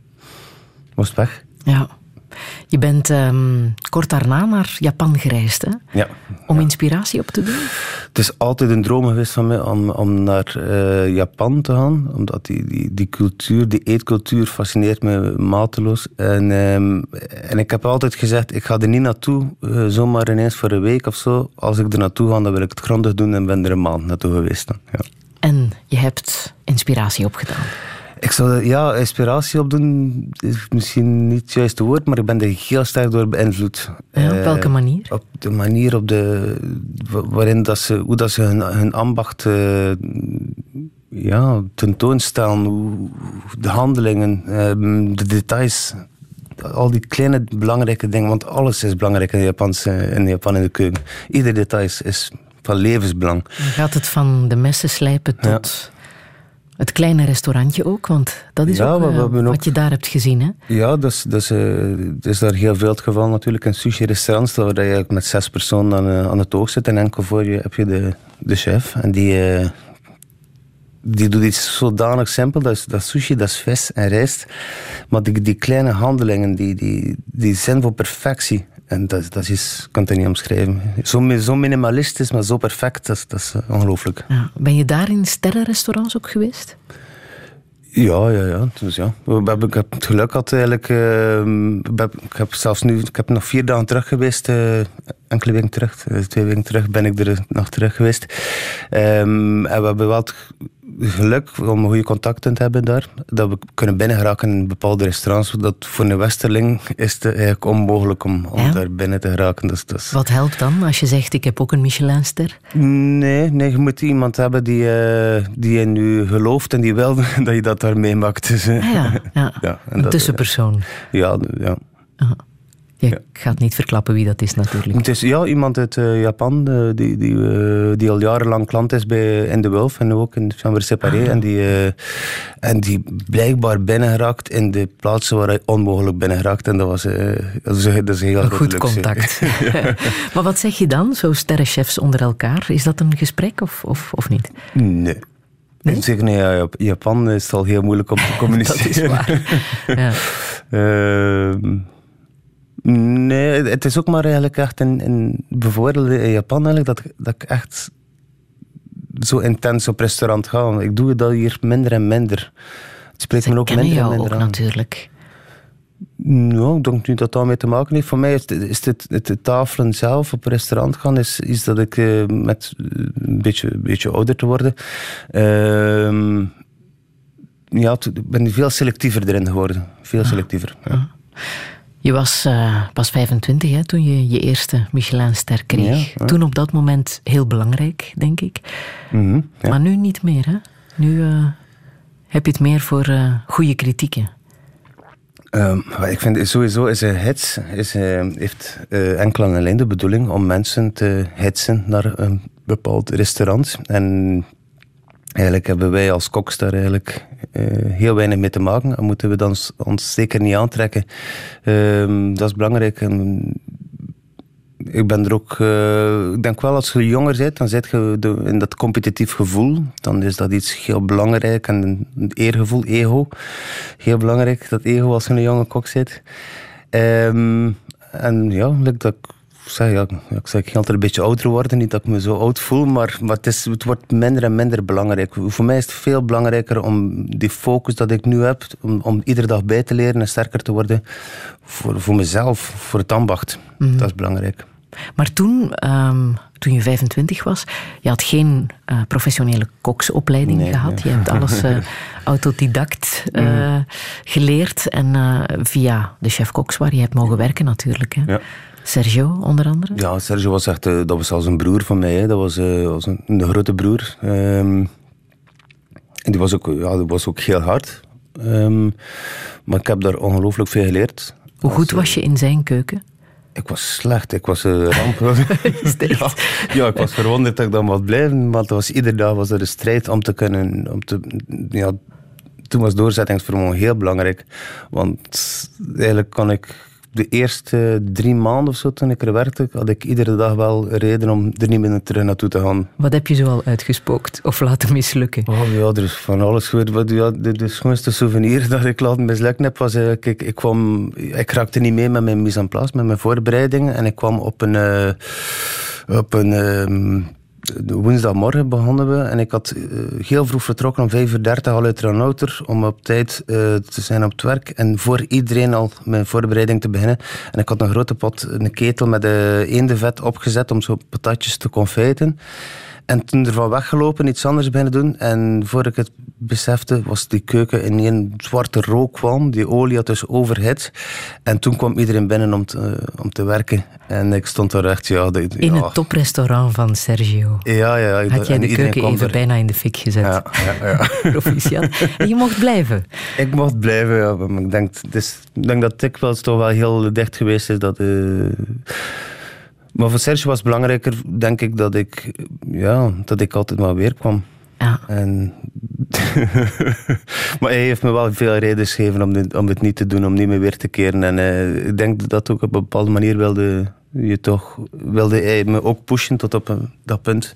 was het weg. Ja. Je bent um, kort daarna naar Japan gereisd, hè? Ja. Om inspiratie op te doen? Het is altijd een droom geweest van mij om, om naar uh, Japan te gaan. Omdat die, die, die cultuur, die eetcultuur fascineert me mateloos. En, um, en ik heb altijd gezegd, ik ga er niet naartoe, uh, zomaar ineens voor een week of zo. Als ik er naartoe ga, dan wil ik het grondig doen en ben er een maand naartoe geweest. Dan. Ja. En je hebt inspiratie opgedaan? Ik zou ja, inspiratie opdoen is misschien niet het juiste woord, maar ik ben er heel sterk door beïnvloed. Ja, op welke manier? Uh, op de manier op de, waarin dat ze, hoe dat ze hun, hun ambacht uh, ja, tentoonstellen, hoe, de handelingen, uh, de details. Al die kleine belangrijke dingen, want alles is belangrijk in, Japanse, in Japan in de keuken. Ieder detail is, van levensbelang. Dan gaat het van de messen slijpen tot... Ja het kleine restaurantje ook, want dat is ook, uh, wat ook, je daar hebt gezien. Hè? Ja, dat is, uh, is daar heel veel het geval natuurlijk. In sushi-restaurants, waar je met zes personen aan, uh, aan het oog zit. En enkel voor je heb je de, de chef. En die, die doet iets zodanig simpel. Dat is, dat sushi, dat is vis en rijst. Maar die, die kleine handelingen, die, die, die zijn voor perfectie. En dat, dat is, ik kan het niet omschrijven. Zo, zo minimalistisch, maar zo perfect, dat, dat is eh, ongelooflijk. Ja. Ben je daar in sterrenrestaurants ook geweest? Ja, ja, ja. Dus ja. Ik heb het geluk gehad eigenlijk. Uh, ik heb zelfs nu, ik heb nog vier dagen terug geweest. Uh, enkele weken terug, twee weken terug ben ik er nog terug geweest. Um, en we hebben wel geluk om goede contacten te hebben daar. Dat we kunnen binnengeraken in bepaalde restaurants. Dat voor een westerling is het eigenlijk onmogelijk om, om daar binnen te geraken. Dus, dus. Wat helpt dan als je zegt ik heb ook een Michelinster? Nee, nee je moet iemand hebben die, uh, die in je gelooft en die wil [LAUGHS] dat je dat daar meemaakt. Dus, ah ja, ja. [LAUGHS] ja een tussenpersoon. Ja, ja. Je ja. gaat niet verklappen wie dat is natuurlijk. Het is ja, iemand uit uh, Japan uh, die, die, uh, die al jarenlang klant is bij In The Wolf en ook in Chambre Séparé. Ah. En, die, en die blijkbaar binnengeraakt in de plaatsen waar hij onmogelijk binnengeraakt. En dat was dat is, dat is heel een goed contact. [LAUGHS] [LAUGHS] maar wat zeg je dan, zo sterrenchefs onder elkaar? Is dat een gesprek of, of, of niet? Nee. Nee? Zeg, nee, ja, Japan is het al heel moeilijk om te communiceren. [LAUGHS] dat is waar. ja. Nee, het is ook maar eigenlijk echt in, in bijvoorbeeld in Japan eigenlijk dat, dat ik echt zo intens op restaurant ga. Ik doe dat hier minder en minder. Het spreekt me ook minder en minder ook, aan. natuurlijk. Nou, ik denk niet dat dat mee te maken heeft. Voor mij is het, is het, het, tafelen zelf op een restaurant gaan, is, is dat ik uh, met een beetje, een beetje ouder te worden. Uh, ja, ik ben veel selectiever erin geworden. Veel ah. selectiever. Ja. Je was uh, pas 25 hè, toen je je eerste Michelinster kreeg. Toen op dat moment heel belangrijk, denk ik. Mhm, ja. Maar nu niet meer. Hè? Nu uh, heb je het meer voor uh, goede kritieken. Um, ik vind sowieso is een hits is, heeft enkel en alleen de bedoeling om mensen te hitsen naar een bepaald restaurant. En Eigenlijk hebben wij als koks daar eigenlijk uh, heel weinig mee te maken. Dat moeten we dan ons zeker niet aantrekken. Uh, dat is belangrijk. En ik ben er ook... eh, ik denk wel, als je jonger bent, dan zit je in dat competitief gevoel. Dan is dat iets heel belangrijk. En een eergevoel, ego. Heel belangrijk, dat ego als je een jonge kok zit. Ehm, en ja, dat zeg, ja, ik zeg, ik ga altijd een beetje ouder worden. Niet dat ik me zo oud voel, maar, maar het, is, het wordt minder en minder belangrijk. Voor mij is het veel belangrijker om die focus dat ik nu heb, om, om iedere dag bij te leren en sterker te worden voor, voor mezelf, voor het ambacht. Dat is belangrijk. Maar toen, ehm, toen je 25 was, je had geen eh, professionele koksopleiding Nee, gehad. nee. Je hebt alles eh, [LAUGHS] autodidact eh, geleerd. En via de chef-koks waar je hebt mogen werken natuurlijk. Hè. Ja. Sergio, onder andere. Ja, Sergio was echt, eh, dat was als een broer van mij. Hè. Dat was, eh, was een, een grote broer. Ehm, en die was ook, ja, die was ook heel hard. Ehm, maar ik heb daar ongelooflijk veel geleerd. Hoe goed eh, was je in zijn keuken? Ik was slecht, ik was een ramp. [LAUGHS] [LAUGHS] Ja, ja, ik was verwonderd dat ik dan mocht blijven, want was, iedere dag was er een strijd om te kunnen... Om te, ja, toen was doorzettingsvermogen heel belangrijk. Want eigenlijk kon ik de eerste drie maanden of zo, toen ik er werkte, had ik iedere dag wel reden om er niet meer terug naartoe te gaan. Wat heb je zoal uitgespookt of laten mislukken? Oh ja, er is van alles gebeurd. Wat- Ja, de, de schoonste souvenir [LAUGHS] dat ik laten mislukken heb, was eigenlijk... Ik, ik, kwam, ik raakte niet mee met mijn mise en place, met mijn voorbereidingen. En ik kwam op een... eh, op een ehm, woensdagmorgen begonnen we. En ik had eh, heel vroeg vertrokken om 5 uur 30 al uit Ranouter om op tijd eh, te zijn op het werk. En voor iedereen al mijn voorbereiding te beginnen. En ik had een grote pot, een ketel met uh, eendenvet opgezet om zo patatjes te confijten. En toen ervan weggelopen, iets anders beginnen doen. En voor ik het besefte, was die keuken in een zwarte rook kwam. Die olie had dus overhit. En toen kwam iedereen binnen om te, om te werken. En ik stond daar echt, ja... De, In ja. het toprestaurant van Sergio. Ja, ja. ja Had jij de keuken even er. bijna in de fik gezet. Ja, ja, ja. [LAUGHS] En je mocht blijven. Ik mocht blijven, ja. Maar ik denk, ik denk dat dikwijls toch wel heel dicht geweest is. Dat, eh, maar voor Sergio was het belangrijker, denk ik, dat ik, ja, dat ik altijd maar weer kwam. Ja. En [LAUGHS] maar hij heeft me wel veel redenen gegeven om, dit, om het niet te doen, om niet meer weer te keren. En eh, ik denk dat ook op een bepaalde manier wilde je toch, wilde hij me ook pushen tot op een, dat punt.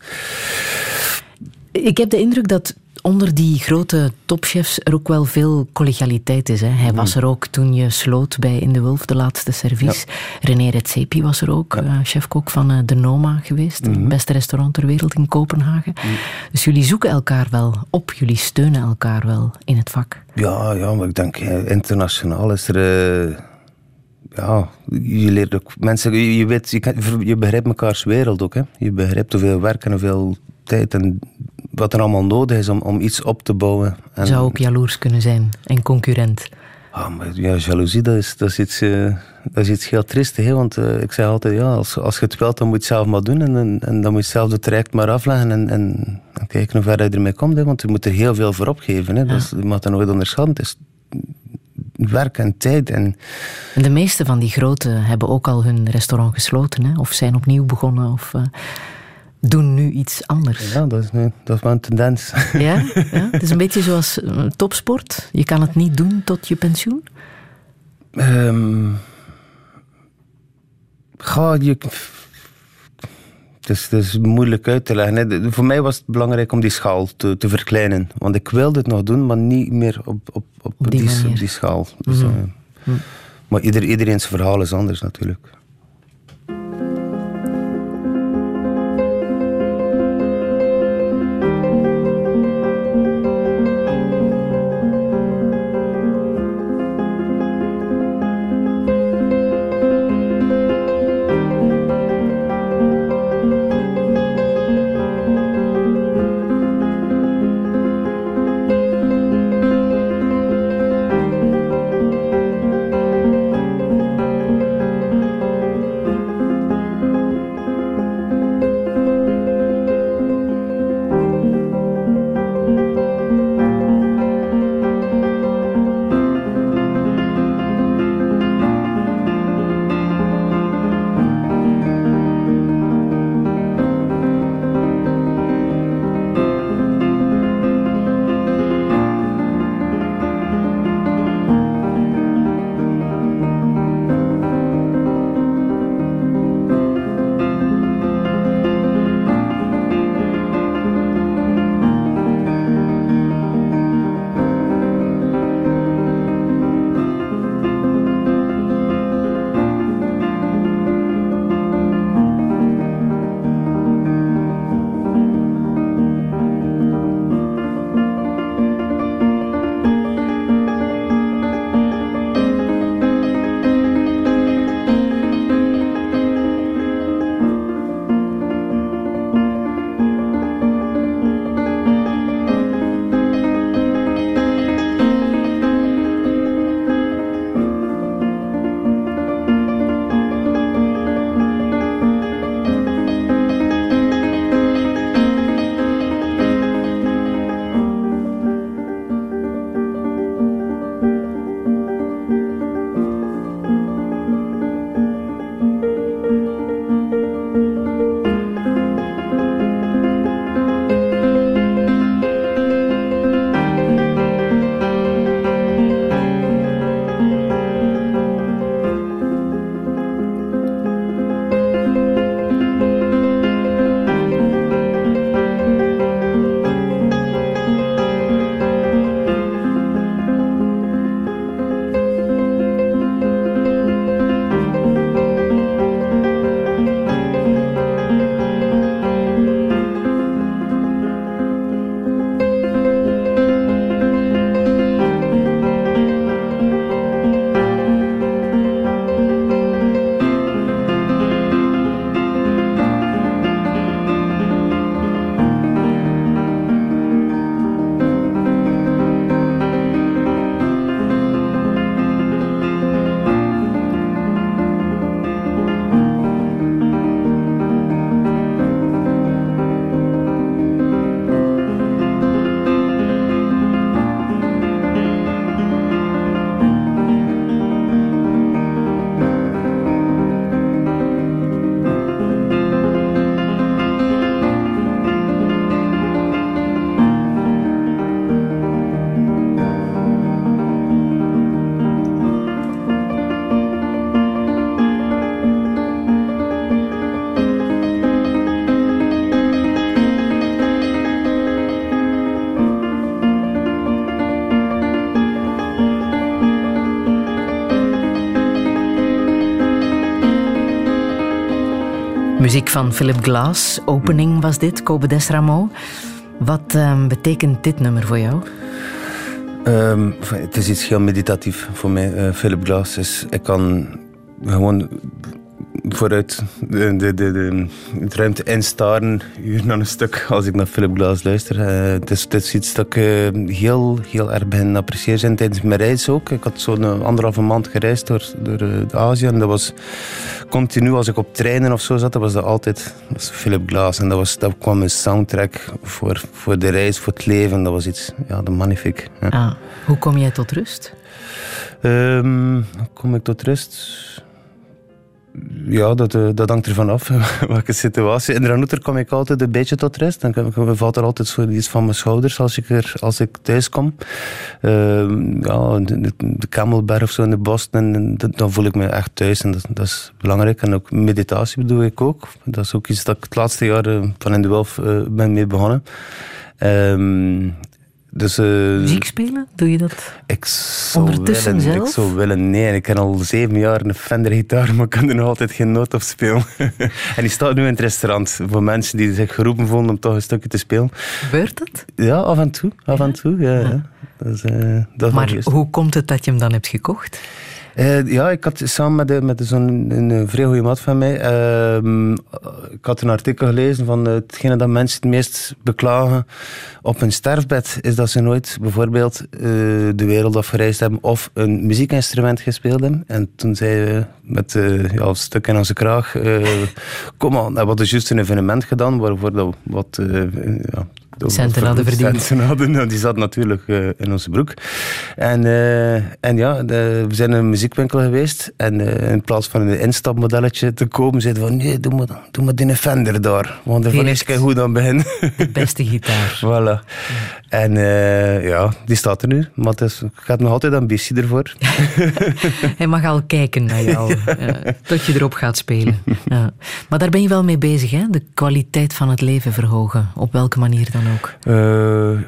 Ik heb de indruk dat onder die grote topchefs er ook wel veel collegialiteit is. Hè. Hij was er ook toen je sloot bij In de Wulf, de laatste servies. René Redzepi was er ook, uh, chefkok van uh, de Noma geweest. Het beste restaurant ter wereld in Kopenhagen. Dus jullie zoeken elkaar wel op, jullie steunen elkaar wel in het vak. Ja, ja maar ik denk eh, internationaal is er... Uh, ja, je leert ook mensen... Je, je, weet, je, kan, je begrijpt mekaars wereld ook. Hè. Je begrijpt hoeveel werk en hoeveel tijd en wat er allemaal nodig is om, om iets op te bouwen. En, Zou ook jaloers kunnen zijn en concurrent. Ah, maar ja, jaloezie, dat is, dat is, iets, uh, dat is iets heel triestig. Hè? Want uh, ik zeg altijd, ja, als, als je het wilt, dan moet je het zelf maar doen. En, en, en dan moet je zelf het traject maar afleggen. En, en, en kijken hoe ver je ermee komt. Hè? Want je moet er heel veel voor opgeven. Hè? Ja. Dus, je mag dat nooit onderschatten. Het is werk en tijd. En... en de meeste van die grote hebben ook al hun restaurant gesloten. Hè? Of zijn opnieuw begonnen. Of... Uh doen nu iets anders. Ja, dat is, nu, dat is wel een tendens. [LAUGHS] Ja? [LAUGHS] ja? Het is een beetje zoals uh, topsport. Je kan het niet doen tot je pensioen? Um, ga je... Het is, het is moeilijk uit te leggen. Voor mij was het belangrijk om die schaal te, te, verkleinen. Want ik wilde het nog doen, maar niet meer op, op, op, op die, die, op die schaal. Dus, mm -hmm. uh, mm. Maar ieder, iedereen's verhaal is anders natuurlijk. Van Philip Glass. Opening was dit, Kobe Desramo. Wat ehm, betekent dit nummer voor jou? Ehm, het is iets heel meditatief voor mij. Eh, Philip Glass is... Ik kan gewoon vooruit de, de, de, de, het ruimte instaren, uur een stuk, als ik naar Philip Glass luister. Uh, het, is, iets dat ik uh, heel, heel erg begin appreciëren tijdens mijn reis ook. Ik had zo'n anderhalve maand gereisd door, door Azië en dat was continu, als ik op treinen of zo zat, dat was dat altijd dat was Philip Glass. En dat, was, dat kwam een soundtrack voor, voor de reis, voor het leven. Dat was iets, ja, de magnifiek. Ja. Ah, hoe kom jij tot rust? Um, hoe kom ik tot rust? Ja, dat, eh, dat hangt ervan af, [LAUGHS] welke situatie. In Ranouter kom ik altijd een beetje tot rust. Dan valt er altijd zo iets van mijn schouders als ik, er, als ik thuis kom. Uh, ja, de, de Camelberg of zo in de bos, dan voel ik me echt thuis. En dat, is belangrijk. En ook meditatie doe ik ook. Dat is ook iets dat ik het laatste jaar eh, van in de Wolf uh, ben mee begonnen. Um, dus, uh, Muziek spelen? Doe je dat ik zou ondertussen willen, zelf? Ik zou willen, nee. Ik heb al zeven jaar een Fender gitaar, maar ik kan er nog altijd geen noot op spelen. [LAUGHS] en die staat nu in het restaurant voor mensen die zich geroepen vonden om toch een stukje te spelen. Gebeurt dat? Ja, af en toe. Af en toe, ja. Ja. eh, dat is Maar hoe komt het dat je hem dan hebt gekocht? Eh, ja, ik had samen met, met zo'n een, vrij goede maat van mij. ehm, ik had een artikel gelezen van eh, hetgene dat mensen het meest beklagen op hun sterfbed. Is dat ze nooit bijvoorbeeld eh, de wereld afgereisd hebben of een muziekinstrument gespeeld hebben. En toen zei we met ja, een stuk in onze kraag: [LAUGHS] Kom aan, we hadden juist een evenement gedaan waarvoor dat wat. ja, Centen hadden verdiend. Centen hadden, nou, die zat natuurlijk eh, in onze broek. En, eh, en ja, de- we zijn in een muziekwinkel geweest. En eh, in plaats van een instapmodelletje te kopen, zeiden we van nee, doe maar, doe maar die Fender daar. Want daarvan is ik goed aan begin. De beste gitaar. [LAUGHS] voilà. En ja, die staat er nu. Maar het is, ik heb nog altijd ambitie ervoor. [LAUGHS] Hij mag al kijken naar jou, [LAUGHS] eh, tot je erop gaat spelen. Ja. Maar daar ben je wel mee bezig, hè? De kwaliteit van het leven verhogen. Op welke manier dan ook. Eh,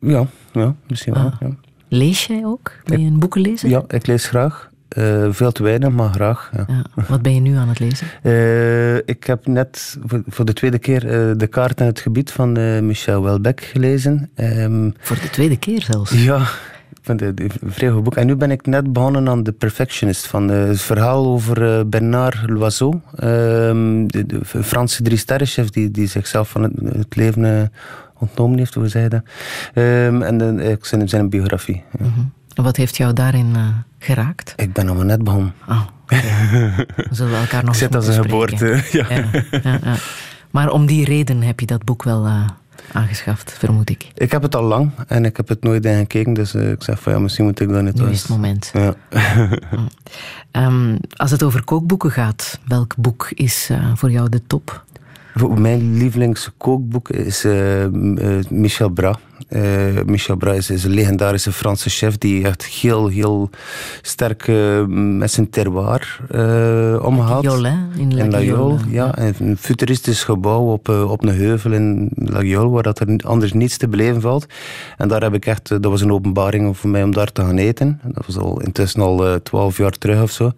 ja, ja, misschien wel. Ah. Ja. Lees jij ook? Ben je een boeken lezen? ja, ik lees graag. Eh, veel te weinig, maar graag. Ja. Ja. Wat ben je nu aan het lezen? [LAUGHS] Eh, ik heb net voor, voor de tweede keer De Kaart en het Gebied van Michel Welbeck gelezen. Ehm, Voor de tweede keer zelfs. ja, vind het een vrij goed boek. En nu ben ik net begonnen aan The Perfectionist. Van, eh, het verhaal over eh, Bernard Loiseau. ehm, de, de Franse drie sterrenchef die, die zichzelf van het, het leven eh, ontnomen heeft, hoe zei je dat? Ehm, en eh, zijn, zijn biografie. ja. Mhm. Wat heeft jou daarin eh, geraakt? Ik ben nog maar net begonnen. Dan [LAUGHS] zullen we elkaar nog Ik zit als een geboorte. [LAUGHS] Ja. Ja, ja. Maar om die reden heb je dat boek wel eh, aangeschaft, vermoed ik. Ik heb het al lang en ik heb het nooit in gekeken. Dus eh, ik zeg van ja, misschien moet ik dat niet Nu is het moment. Ja. [LAUGHS] Ehm, als het over kookboeken gaat, welk boek is eh, voor jou de top? Mijn lievelingskookboek is eh, Michel Bras. Eh, Michel Bras is, een legendarische Franse chef die echt heel, heel sterk eh, met zijn terroir eh omgaat. Jol, hè? In La In La ja. Een futuristisch gebouw op, eh, op een heuvel in La waar dat er anders niets te beleven valt. En daar heb ik echt, eh, dat was een openbaring voor mij om daar te gaan eten. Dat was al intussen al eh, twaalf jaar terug of zo.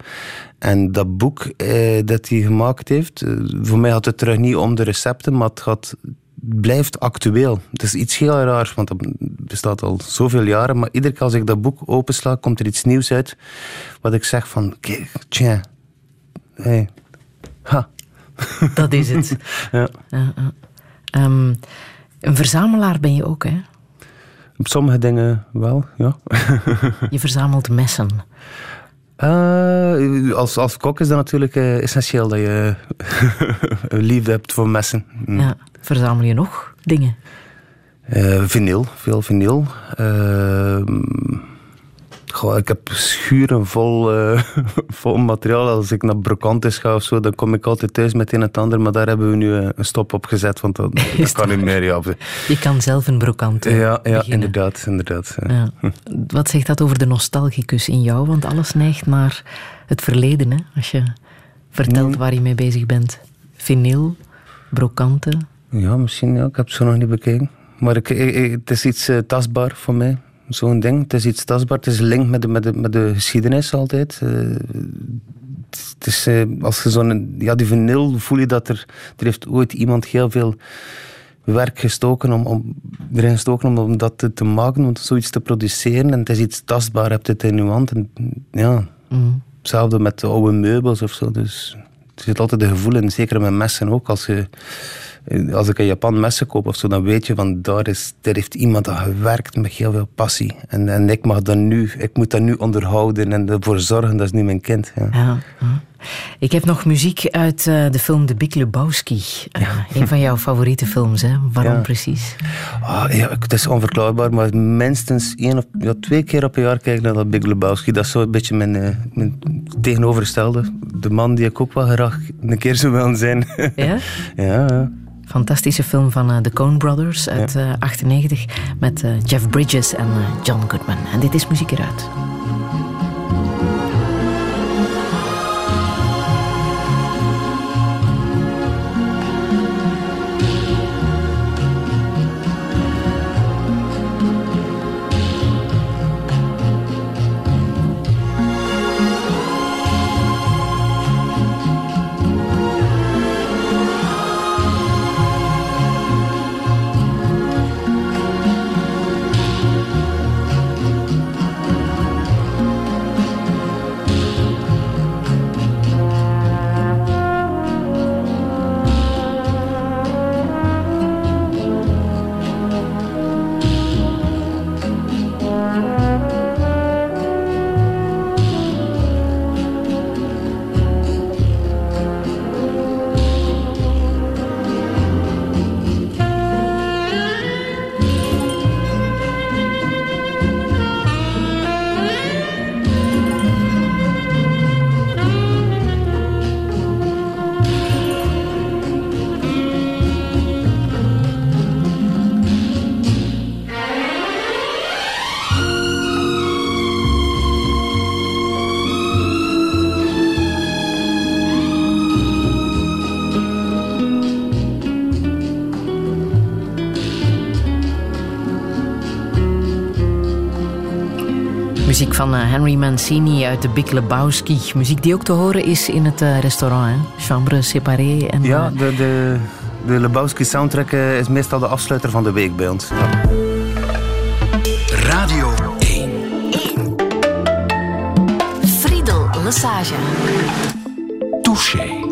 En dat boek eh, dat hij gemaakt heeft, eh, voor mij gaat het terug niet om de recepten, maar het gaat, blijft actueel. Het is iets heel raars, want dat bestaat al zoveel jaren. Maar iedere keer als ik dat boek opensla, komt er iets nieuws uit. Wat ik zeg van, kijk, tja, hey, ha. [LAUGHS] Dat is het. [LAUGHS] Ja. Ehm, een verzamelaar ben je ook, hè? Op sommige dingen wel, ja. [LAUGHS] Je verzamelt messen. Eh, als, als kok is dat natuurlijk eh, essentieel dat je liefde hebt voor messen. Mm. Ja. Verzamel je nog dingen? Eh, vinyl, veel vinyl. Goh, ik heb schuren vol, eh, [LAUGHS] vol materiaal. Als ik naar brocantes ga of zo, dan kom ik altijd thuis met een en het ander. Maar daar hebben we nu eh, een stop op gezet, want dat, [LAUGHS] dat kan niet meer. Ja, Je kan zelf een brokant eh, ja, ja inderdaad. inderdaad ja. Ja. Wat zegt dat over de nostalgicus in jou? Want alles neigt naar het verleden, hè? Als je vertelt Mm. waar je mee bezig bent. Vinyl, brokanten. Ja, misschien. Ja. Ik heb het zo nog niet bekeken. Maar ik, ik- ik- het is iets eh, tastbaar voor mij. Zo'n ding. Het is iets tastbaar. Het is een link met de, met de, met de geschiedenis altijd. Eh, het is, eh, als je zo'n, ja, die vinyl voel je dat er, er heeft ooit iemand heel veel werk gestoken om, om, erin gestoken om, om dat te, te maken, om zoiets te produceren. En het is iets tastbaar, je hebt het in je hand. En, ja, hetzelfde met de oude meubels of zo. Dus er zit altijd een gevoel in, zeker met messen ook. Als, je, als ik in Japan messen koop of zo, dan weet je van daar, is, daar heeft iemand aan gewerkt met heel veel passie. En, en ik mag dat nu, ik moet dat nu onderhouden en ervoor zorgen, dat is nu mijn kind. Ja. Ja, ja. Ik heb nog muziek uit eh, de film De Big Lebowski. Uh, Een van jouw favoriete films, hè? Waarom Ja. precies? Ah, ja, het is onverklaarbaar, maar minstens één of ja, twee keer op een jaar kijk ik naar dat Big Lebowski. Dat is zo een beetje mijn, eh, mijn tegenovergestelde. De man die ik ook wel graag een keer zou willen zijn. Ja? [LAUGHS] ja, ja. Fantastische film van eh, de Coen Brothers uit Ja. eh, 98 met eh, Jeff Bridges en eh, John Goodman. En dit is muziek eruit. Uit de Big Lebowski. Muziek die ook te horen is in het eh, restaurant, hè? Chambre séparée. En, ja eh, de, de, de Lebowski soundtrack eh, is meestal de afsluiter van de week bij ons. Radio 1. Friedel Lassage. Touché.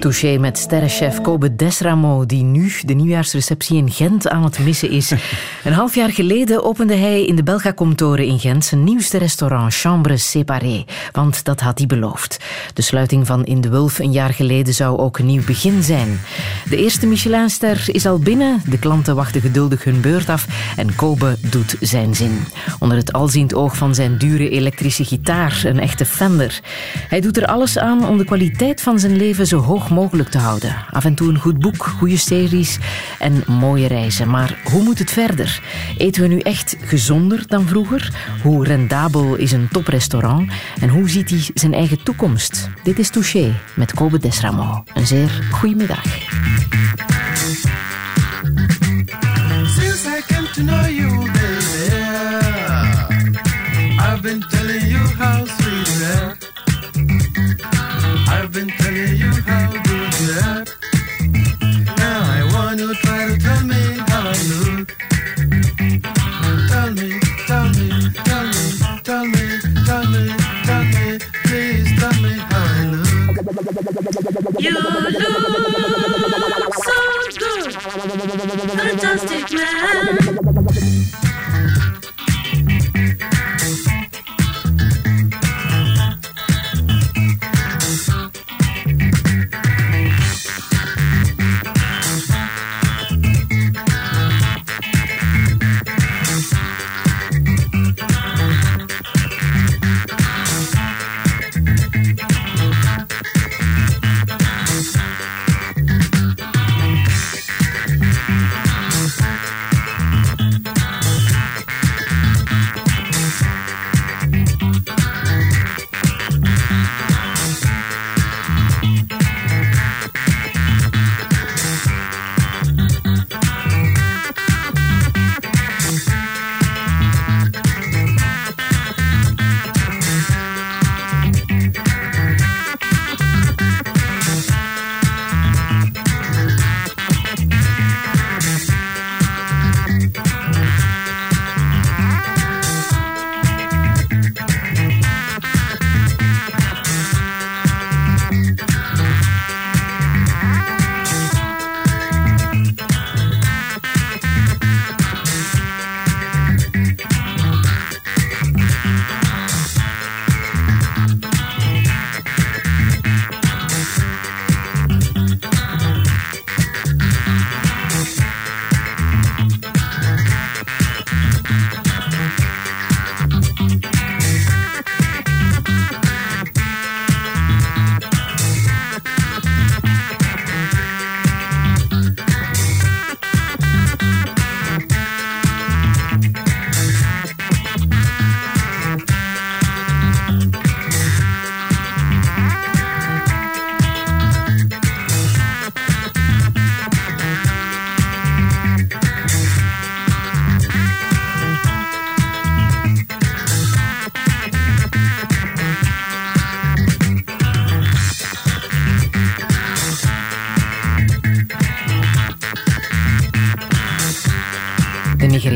Touché met sterrenchef Kobe Desramo, die nu de nieuwjaarsreceptie in Gent aan het missen is. [LAUGHS] Een half jaar geleden opende hij in de Belgacom-toren in Gent zijn nieuwste restaurant, Chambre Séparée. Want dat had hij beloofd. De sluiting van In de Wulf een jaar geleden zou ook een nieuw begin zijn. De eerste Michelinster is al binnen, de klanten wachten geduldig hun beurt af en Kobe doet zijn zin. Onder het alziend oog van zijn dure elektrische gitaar, een echte Fender. Hij doet er alles aan om de kwaliteit van zijn leven zo hoog mogelijk te houden. Af en toe een goed boek, goede series en mooie reizen. Maar hoe moet het verder? Eten we nu echt gezonder dan vroeger? Hoe rendabel is een toprestaurant? En hoe ziet hij zijn eigen toekomst? Dit is Touché met Kobe Desramo. Een zeer goede middag. Since I came to know You look so good, fantastic man.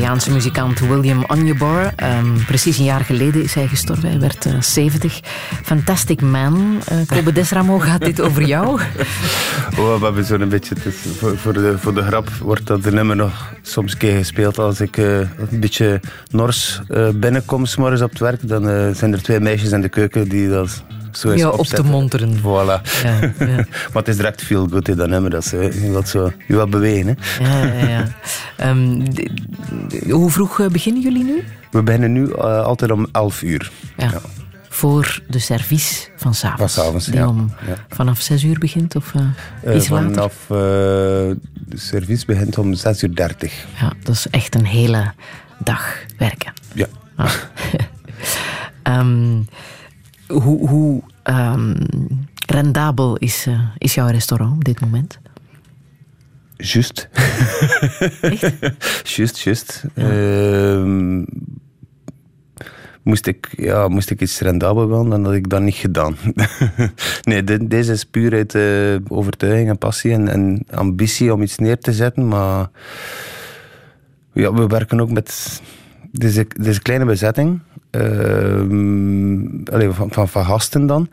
Nigeriaanse muzikant William Onyebor. Ehm, precies een jaar geleden is hij gestorven. Hij werd eh, 70. Fantastic Man. Eh Kobe Desramo, [LAUGHS] gaat dit over jou? [LAUGHS] Oh, we hebben zo'n beetje, het is- voor, voor, de, voor de grap wordt dat de nummer nog soms een keer gespeeld. Als ik eh, een beetje nors eh, binnenkom, 's morgens op het werk, dan eh, zijn er twee meisjes in de keuken die dat zo eens Ja, op te monteren. Voilà. Ja, ja. [LAUGHS] maar het is direct veel goed in dat nummer. Dat ze, je wilt zo, je wilt bewegen. Hè. Ja, ja, ja. D- hoe vroeg eh, beginnen jullie nu? We beginnen nu eh, altijd om 11 uur. Ja. Voor de service van s'avonds. Van 's avonds, Die ja. om Ja. vanaf zes uur begint of Eh, iets later? vanaf eh, de service begint om 6 uur 30. Ja, dat is echt een hele dag werken. Ja. Ah. [LAUGHS] Ehm, hoe hoe ehm, rendabel is, is jouw restaurant op dit moment? Juist. Juist, juist. Moest, ik, ja, moest ik iets rendabel willen, dan had ik dat niet gedaan. [LAUGHS] nee, dit- deze is puur uit eh, overtuiging en passie en, en ambitie om iets neer te zetten. Maar ja, we werken ook met... Deze, deze kleine bezetting. ehm, allee, van, van, van gasten dan.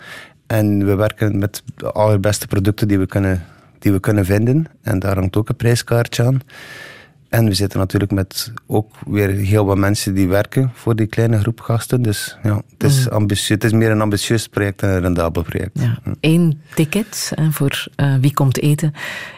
En we werken met de allerbeste producten die we kunnen, die we kunnen vinden. En daar hangt ook een prijskaartje aan. En we zitten natuurlijk met ook weer heel wat mensen die werken voor die kleine groep gasten. Dus ja, het is, ambitieus, het is meer een ambitieus project dan een rendabel project. Ja. Eén ticket eh, voor eh, wie komt eten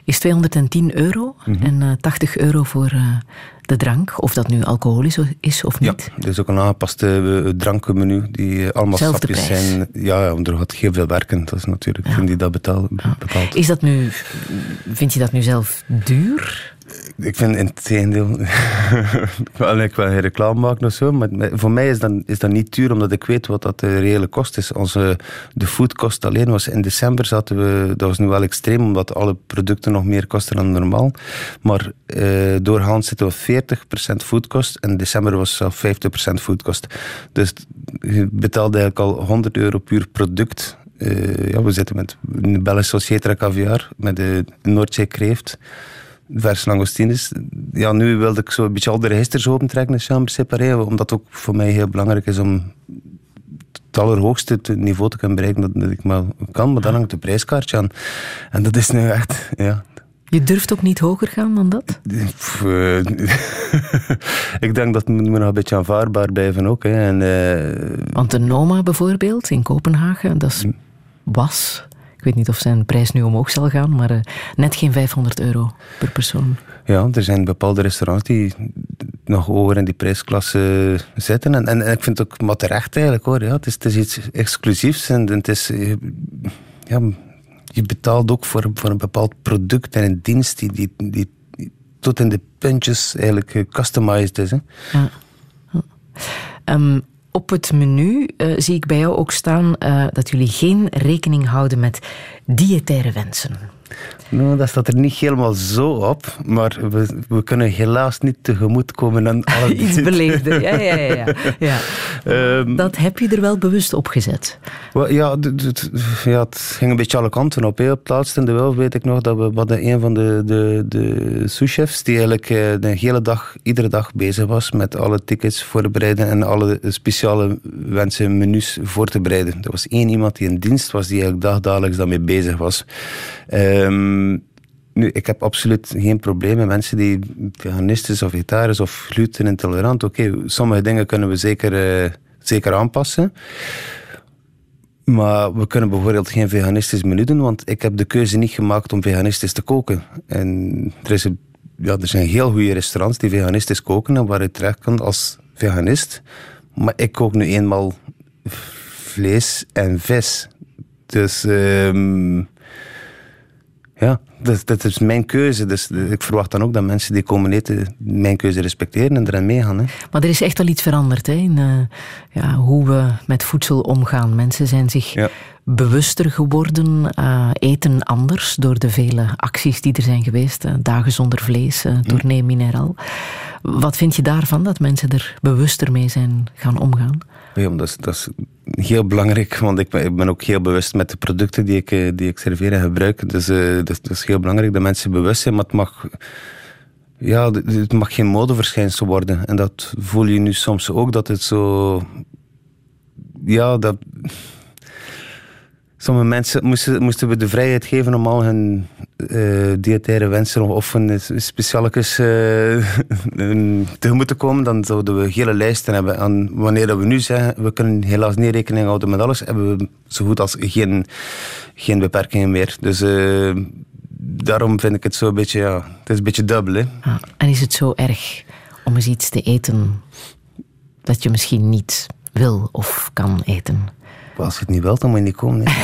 is 210 euro Mhm. en eh 80 euro voor eh, de drank. Of dat nu alcoholisch is of Ja, niet. er is ook een aangepaste eh, drankenmenu die eh, allemaal Zelfde stapjes prijs. zijn. Ja, ja, want er gaat heel veel werken. Dat is natuurlijk Ja. die dat betaalt. Is dat nu, vind je dat nu zelf duur? Ik vind in het tegendeel, [LAUGHS] ik wil geen reclame maken of zo, maar voor mij is dat, is dat niet duur, omdat ik weet wat dat de reële kost is. Onze, de foodkost alleen was in december zaten we, dat was nu wel extreem, omdat alle producten nog meer kosten dan normaal. Maar eh, doorgaans zitten we 40% foodkost en december was het zelf 50% foodkost. Dus je betaalde eigenlijk al 100 euro puur product. Eh, ja, we zitten met een Belgische Societra caviar, met de Noordzee kreeft vers langoustines. Ja, nu wilde ik zo een beetje al de registers opentrekken in chambre separé, omdat het ook voor mij heel belangrijk is om het allerhoogste te- niveau te kunnen bereiken dat, ik maar kan, maar dan hangt de prijskaartje aan. En dat is nu echt, ja... Je durft ook niet hoger gaan dan dat? Eh, [LAUGHS] ik denk dat me nog een beetje aanvaardbaar blijven ook. Hè. En, eh, Want de Noma bijvoorbeeld in Kopenhagen, dat is, Hm. was, weet niet of zijn prijs nu omhoog zal gaan, maar eh, net geen 500 euro per persoon. Ja, er zijn bepaalde restaurants die nog hoger in die prijsklasse zitten. En, en, en ik vind het ook maar terecht eigenlijk hoor. Ja, het, is, het is iets exclusiefs en het is... eh, Ja, je betaalt ook voor, voor een bepaald product en een dienst die, die, die, tot in de puntjes eigenlijk gecustomized is. Hè. Ja. Ja. Op het menu eh, zie ik bij jou ook staan eh, dat jullie geen rekening houden met diëtaire wensen. Nou, dat staat er niet helemaal zo op, maar we, we kunnen helaas niet tegemoetkomen aan [LAUGHS] alle Iets beleefder. Ja, ja, ja. ja. ja. [LAUGHS] Ehm, Dat heb je er wel bewust op gezet. Ja, ja, het ging een beetje alle kanten op. hè. Op het laatste in de wel weet ik nog dat we hadden een van de, de, de souschefs die eigenlijk eh, de hele dag, iedere dag bezig was met alle tickets voorbereiden en alle speciale wensen, menus voor te bereiden. Er was één iemand die in dienst was die eigenlijk dagdagelijks daarmee bezig was. Ehm, nu, ik heb absoluut geen probleem met mensen die veganistisch of vegetarisch of glutenintolerant. Oké, sommige dingen kunnen we zeker, eh, zeker aanpassen. Maar we kunnen bijvoorbeeld geen veganistisch menu doen, want ik heb de keuze niet gemaakt om veganistisch te koken. En er, is ja, er zijn heel goede restaurants die veganistisch koken en waar je terecht kan als veganist. Maar ik kook nu eenmaal vlees en vis. Dus ehm, ja, dat, dat is mijn keuze. Dus ik verwacht dan ook dat mensen die komen eten mijn keuze respecteren en erin meegaan. Hè. Maar er is echt wel iets veranderd hè, in eh, ja, hoe we met voedsel omgaan. Mensen zijn zich Ja. bewuster geworden, eh, eten anders door de vele acties die er zijn geweest. eh, dagen zonder vlees, eh tournee mineraal. Wat vind je daarvan, dat mensen er bewuster mee zijn gaan omgaan? Ja, dat, is, dat is heel belangrijk, want ik ben, ik ben ook heel bewust met de producten die ik, eh, die ik serveer en gebruik. Dus eh, dat, is- dat is heel belangrijk dat mensen bewust zijn, maar het mag... ja, het mag geen modeverschijnsel worden. En dat voel je nu soms ook, dat het zo... Ja, dat... Sommige mensen moesten, moesten we de vrijheid geven om al hun eh diëtaire wensen of- een specialekes eh, [LAUGHS] een- tegemoet te komen. Dan zouden we hele lijsten hebben. En wanneer we nu zeggen, we kunnen helaas niet rekening houden met alles, hebben we zo goed als geen, geen beperkingen meer. Dus eh, daarom vind ik het zo een beetje, ja, het is een beetje dubbel. Hè. Ah, en is het zo erg om eens iets te eten dat je misschien niet wil of kan eten? Als je het niet wilt, dan moet je niet komen. [LAUGHS]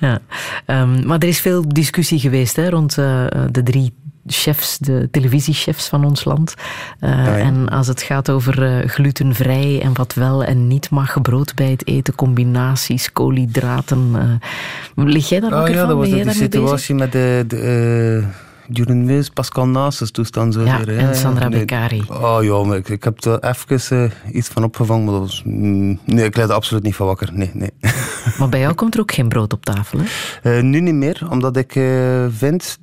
Ja. Ehm, maar er is veel discussie geweest hè, rond eh, de drie chefs, de televisiechefs van ons land. Eh, ja. En als het gaat over eh, glutenvrij en wat wel en niet mag, brood bij het eten, combinaties, koolhydraten. lig jij daar Oh wakker ja, van? dat was jij dat daarmee bezig? situatie met de, de Jeroen Meus, Pascal Nasus toestand. Zo Ja, weer, en Sandra nee. Beccari. Oh ja, maar ik, ik heb er even eh, iets van opgevangen, maar dat was, mm, nee, ik leid er absoluut niet van wakker. Nee, nee. [LAUGHS] Maar bij jou komt er ook geen brood op tafel, hè? Eh, nu niet meer, omdat ik eh, vind...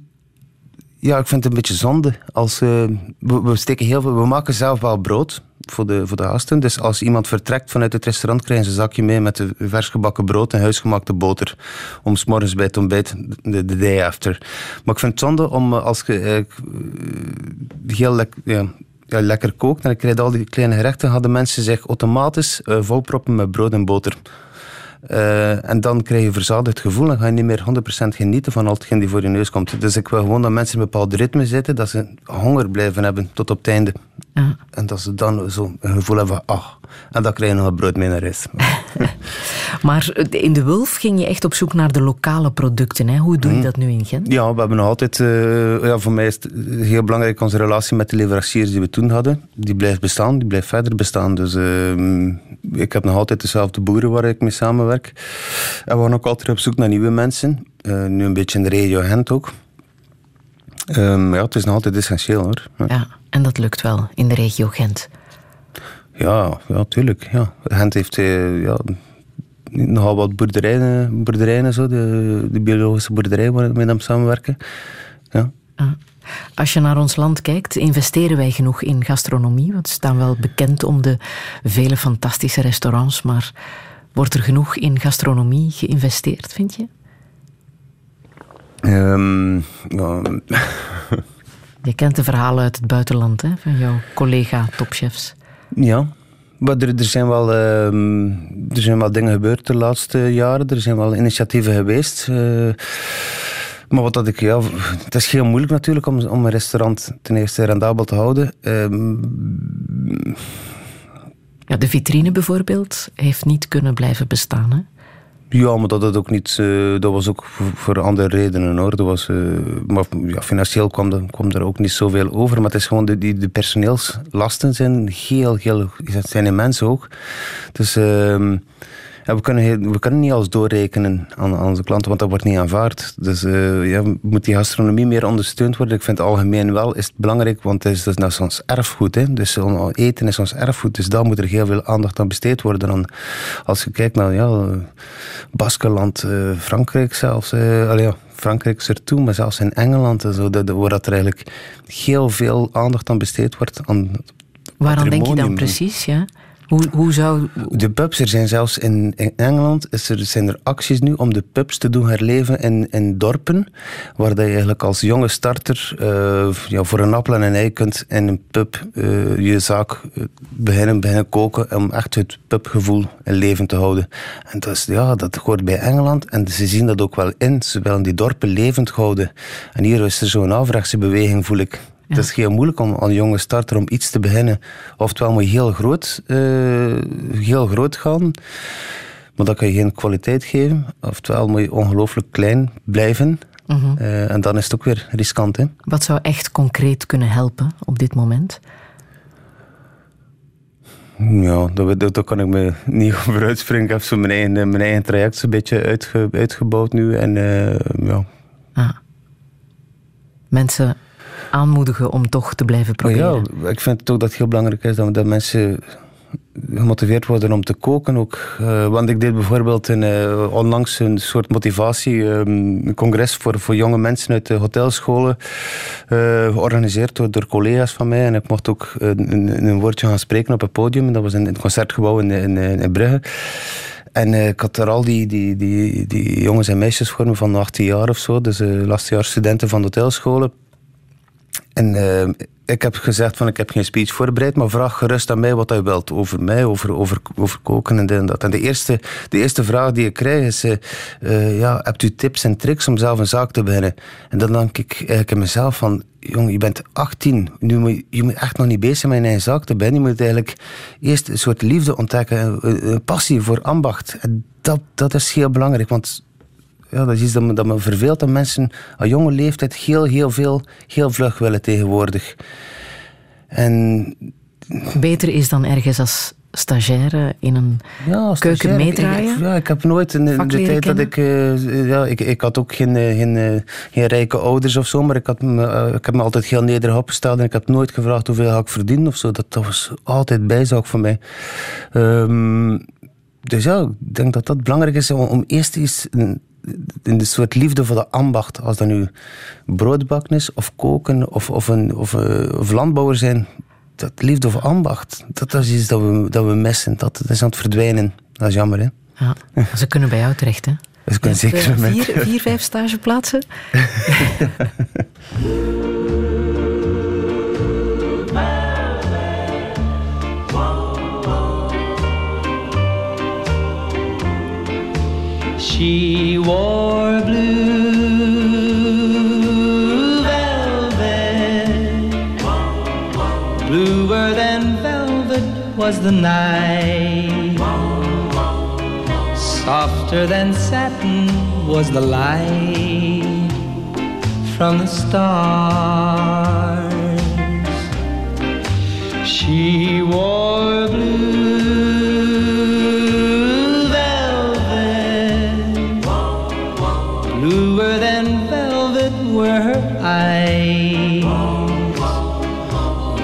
Ja, ik vind het een beetje zonde. Als, we, we steken heel veel... We maken zelf wel brood voor de, voor de gasten. Dus als iemand vertrekt vanuit het restaurant, krijgen ze een zakje mee met de vers gebakken brood en huisgemaakte boter. Om 's morgens bij het ontbijt, de, day after. Maar ik vind het zonde om eh, als je eh, heel lek- ja, lekker kookt en je krijgt al die kleine gerechten, hadden mensen zich automatisch eh, volproppen met brood en boter. Eh, en dan krijg je verzadigd gevoel en ga je niet meer 100% genieten van al hetgeen die voor je neus komt. Dus ik wil gewoon dat mensen in een bepaald ritme zitten, dat ze honger blijven hebben tot op het einde. Ja. En dat ze dan zo een gevoel hebben van, ah, en dan krijg je nog een brood mee naar huis. [LAUGHS] Maar in de Wulf ging je echt op zoek naar de lokale producten. Hè? Hoe doe Hmm. je dat nu in Gent? Ja, we hebben nog altijd... eh, ja, voor mij is het heel belangrijk onze relatie met de leveranciers die we toen hadden. Die blijft bestaan, die blijft verder bestaan. Dus eh, ik heb nog altijd dezelfde boeren waar ik mee samenwerk. En we gaan ook altijd op zoek naar nieuwe mensen. Eh, nu een beetje in de regio Gent ook. Ehm, ja, het is nog altijd essentieel hoor. Ja, Ja, en dat lukt wel in de regio Gent. Ja, ja tuurlijk. Ja. Gent heeft eh, ja, nogal wat boerderijen, boerderijen en zo. De, de biologische boerderij waar we mee aan samenwerken. Ja. Ah. Als je naar ons land kijkt, investeren wij genoeg in gastronomie? Want we staan wel bekend om de vele fantastische restaurants, maar wordt er genoeg in gastronomie geïnvesteerd, vind je? Ehm, ja, Je kent de verhalen uit het buitenland hè, van jouw collega-topchefs. Ja, maar er, zijn wel, ehm, er zijn wel dingen gebeurd de laatste jaren. Er zijn wel initiatieven geweest. eh, maar wat dat ik, ja, het is heel moeilijk natuurlijk om, om een restaurant ten eerste rendabel te houden. Ehm, Ja, de vitrine bijvoorbeeld heeft niet kunnen blijven bestaan. Hè? Ja, maar dat, had ook niet, eh, dat was ook voor, andere redenen hoor. Dat was, eh, maar ja, financieel kwam, kwam er ook niet zoveel over. Maar het is gewoon de, de personeelslasten zijn heel, heel, zijn immens hoog. Dus ehm, ja, we, kunnen, we kunnen niet alles doorrekenen aan, aan onze klanten, want dat wordt niet aanvaard. Dus eh, ja, moet die gastronomie meer ondersteund worden. Ik vind het algemeen wel is het belangrijk, want het is, dat is net ons erfgoed. Hè. Dus on- eten is ons erfgoed, dus daar moet er heel veel aandacht aan besteed worden. Dan, als je kijkt naar ja, eh, Baskeland, eh, Frankrijk zelfs. eh, allee, ja, Frankrijk is er toe, maar zelfs in Engeland en zo, dat, waar dat er eigenlijk heel veel aandacht aan besteed wordt. Aan Waaraan denk je dan precies? Ja? Hoe, zou... De pubs, er zijn zelfs in, in Engeland is er, zijn er acties nu om de pubs te doen herleven in, in dorpen, waar je eigenlijk als jonge starter eh, ja, voor een appel en een ei kunt in een pub eh, je zaak eh, beginnen, beginnen koken om echt het pubgevoel in leven te houden. En dat, is, ja, dat hoort bij Engeland en ze zien dat ook wel in. Ze willen die dorpen levend houden. En hier is er zo'n beweging, voel ik. Het is heel moeilijk om als jonge starter om iets te beginnen. Oftewel moet je heel groot, eh, heel groot gaan, maar dan kan je geen kwaliteit geven. Oftewel moet je ongelooflijk klein blijven. Eh, en dan is het ook weer riskant. Hè? Wat zou echt concreet kunnen helpen op dit moment? Ja, daar, kan ik me [LAUGHS] niet over uitspringen. Ik heb zo mijn eigen, mijn eigen traject zo'n beetje uitge, uitgebouwd nu. En eh, ja, Ah. Mensen aanmoedigen om toch te blijven proberen. ja, ik vind het ook dat het heel belangrijk is dat, dat mensen gemotiveerd worden om te koken ook. Eh, want ik deed bijvoorbeeld een, eh, onlangs een soort motivatiecongres voor, voor jonge mensen uit de hotelscholen. eh, georganiseerd door, door collega's van mij. En ik mocht ook een, een, een woordje gaan spreken op het podium. Dat was in het concertgebouw in, in, in Brugge. En ik had er al die, die, die, die jongens en meisjes voor me van 18 jaar of zo. Dus uh, laatstejaars studenten van de hotelscholen. En uh, ik heb gezegd van ik heb geen speech voorbereid, maar vraag gerust aan mij wat hij wilt over mij, over, over, over koken en dit en dat. En de eerste, de eerste vraag die ik krijg is, uh, ja, hebt u tips en tricks om zelf een zaak te beginnen? En dan denk ik eigenlijk in mezelf van, jong, je bent 18, nu moet je, moet echt nog niet bezig zijn met een eigen zaak te beginnen. Je moet eigenlijk eerst een soort liefde ontdekken, een, een passie voor ambacht. En dat, dat is heel belangrijk, want ja, dat is iets dat me, dat me verveelt dat mensen aan jonge leeftijd heel, heel veel, heel vlug willen tegenwoordig. En... Beter is dan ergens als stagiaire in een ja, keuken meedraaien? Ja, ik heb nooit in, de tijd dat ik, uh, ja, ik... Ik had ook geen, geen, uh, geen rijke ouders of zo, maar ik, had me, uh, ik heb me altijd heel nederig opgesteld en ik heb nooit gevraagd hoeveel ga ik verdienen of zo. Dat, dat was altijd bijzaak voor mij. Um, dus ja, ik denk dat dat belangrijk is om, om eerst eens... Een, in de soort liefde voor de ambacht, als dat nu broodbakken is, of koken, of, of, een, of, uh, of landbouwer zijn, dat liefde voor ambacht, dat is iets dat we, dat we missen. Dat, dat is aan het verdwijnen. Dat is jammer, hè? Ja, ze kunnen bij jou terecht, hè? Ze kunnen zeker uh, vier, vier, vijf stageplaatsen? [LAUGHS] She wore blue velvet, bluer than velvet was the night. Softer than satin was the light from the stars. She wore blue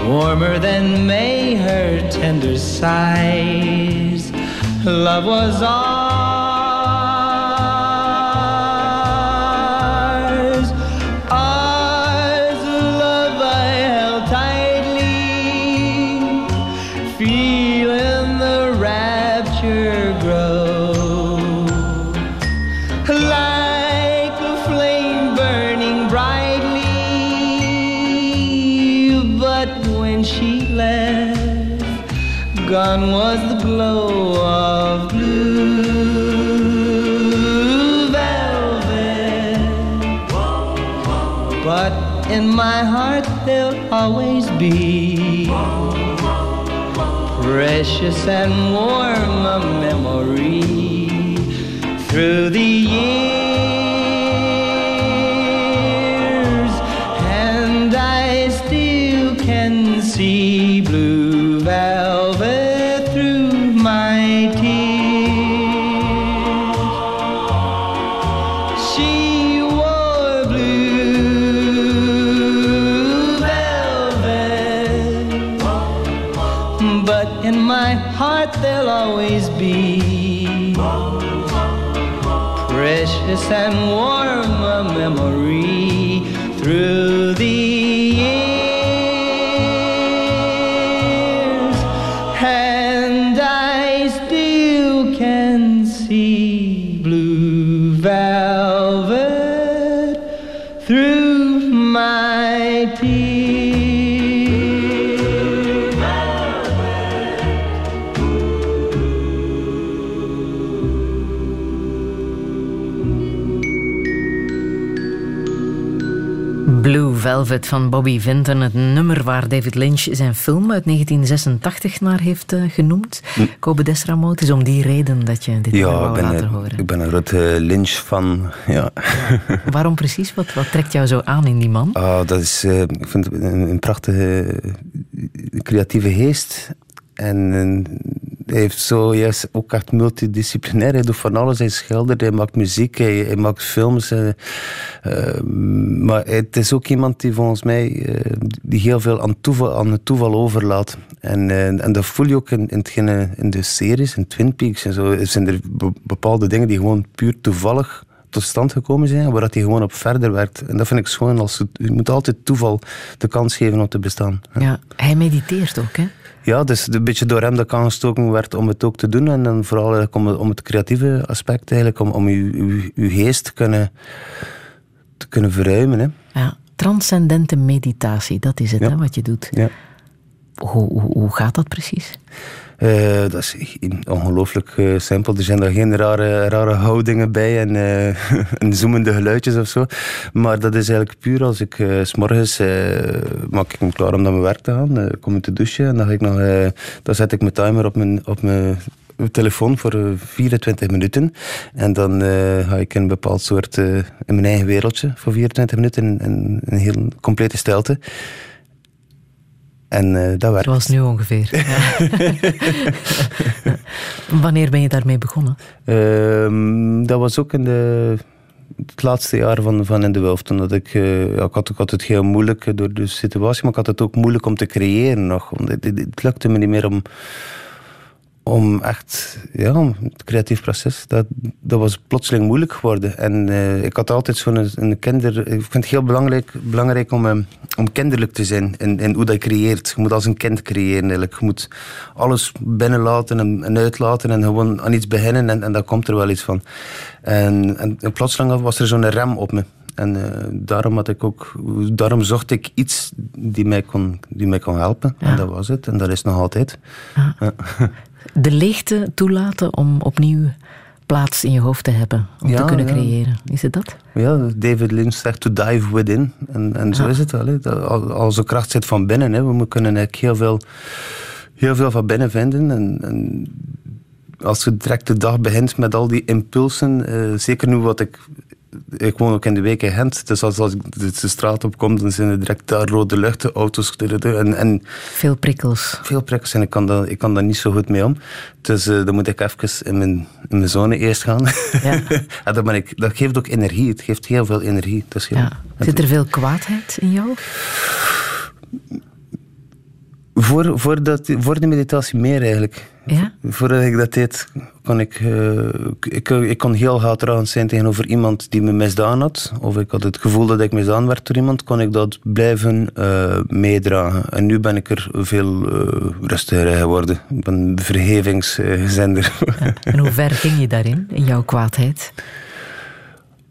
warmer than May her tender sighs. Love was ours, my heart there'll always be precious and warm a memory through the years, and warm a memory through the years, and I still can see blue velvet through Velvet van Bobby Vinton, het nummer waar David Lynch zijn film uit 1986 naar heeft uh, genoemd. Hm. Kobe Desramo, het is om die reden dat je dit ja, wou ik ben, laten een, horen. ik ben een grote Lynch fan. Ja. Waarom precies? Wat, wat trekt jou zo aan in die man? Oh, dat is, uh, ik vind het een, een prachtige creatieve geest. En een, heeft zo, hij ook echt multidisciplinair. Hij doet van alles. Hij schildert, hij maakt muziek, hij, hij maakt films. eh, eh, maar het is ook iemand die volgens mij eh, die heel veel aan, toeval, aan het toeval overlaat. En, en dat voel je ook in, in, in de series, in Twin Peaks en zo. Zijn er be- bepaalde dingen die gewoon puur toevallig tot stand gekomen zijn, waar hij gewoon op verder werkt. En dat vind ik schoon. Als je moet altijd toeval de kans geven om te bestaan. Ja, hij mediteert ook, hè? Ja, dus een beetje door hem dat aangestoken werd om het ook te doen. En dan vooral om, om het creatieve aspect, eigenlijk, om, om uw, uw, uw geest te kunnen, te kunnen verruimen. Hè. Ja. Transcendente meditatie, dat is het, Ja. hè, wat je doet. Ja. Hoe, hoe, hoe gaat dat precies? Eh, dat is ongelooflijk eh, simpel. Er zijn daar geen rare, rare houdingen bij en, [LAUGHS] en zoemende geluidjes of zo. Maar dat is eigenlijk puur als ik s s'morgens eh, maak ik me klaar om naar mijn werk te gaan. kom ik te douchen en dan, ga ik nog, zet ik mijn timer op mijn, op mijn telefoon voor eh, 24 minuten. En dan ga ik in een bepaald soort, in mijn eigen wereldje voor 24 minuten in, in een heel complete stilte. En eh, dat werkt. Zoals nu ongeveer. [LAUGHS] Ja. [LAUGHS] Wanneer ben je daarmee begonnen? Ehm, dat was ook in de, het laatste jaar van, van In de Wulf. Toen dat ik, eh, ja, ik, had, ik had het heel moeilijk door de situatie, maar ik had het ook moeilijk om te creëren nog. Het- het lukte me niet meer om, om echt, ja, het creatief proces, dat, dat was plotseling moeilijk geworden. En eh, ik had altijd zo'n een kinder... Ik vind het heel belangrijk, belangrijk om, eh, om kinderlijk te zijn in, in hoe dat je creëert. Je moet als een kind creëren eigenlijk. Je moet alles binnenlaten en, en uitlaten en gewoon aan iets beginnen en, en dan komt er wel iets van. En, en, en plotseling was er zo'n rem op me. En eh, daarom, had ik ook, daarom zocht ik iets die mij kon, die mij kon helpen. En dat was het. En dat is nog altijd. Ja. [LAUGHS] De leegte toelaten om opnieuw plaats in je hoofd te hebben. Om te kunnen ja. creëren. Is het dat? Ja, David Lynch zegt to dive within. En, en zo is het wel. Dat- Al, zo'n kracht zit van binnen. Hè. We kunnen eigenlijk heel veel, heel veel van binnen vinden. En, en als je direct de dag begint met al die impulsen, eh, zeker nu wat ik... Ik woon ook in de week in Gent, dus als, als ik de, straat opkom, dan zijn er direct daar rode luchten, auto's en, en Veel prikkels. veel prikkels en ik kan, daar, ik kan daar niet zo goed mee om. Dus eh, dan moet ik even in mijn, in mijn zone eerst gaan. Ja. [LAUGHS] en dan ben ik, dat geeft ook energie. Het geeft heel veel energie. Dat is heel, Ja. Zit er veel kwaadheid in jou? Voor, voor, dat, voor de meditatie meer eigenlijk. Ja? Voordat ik dat deed, kon ik, eh, ik, ik kon heel haatdragend zijn tegenover iemand die me misdaan had. Of ik had het gevoel dat ik misdaan werd door iemand, kon ik dat blijven eh, meedragen. En nu ben ik er veel eh, rustiger geworden. Ik ben een vergevingsgezender. En hoe ver ging je daarin, in jouw kwaadheid?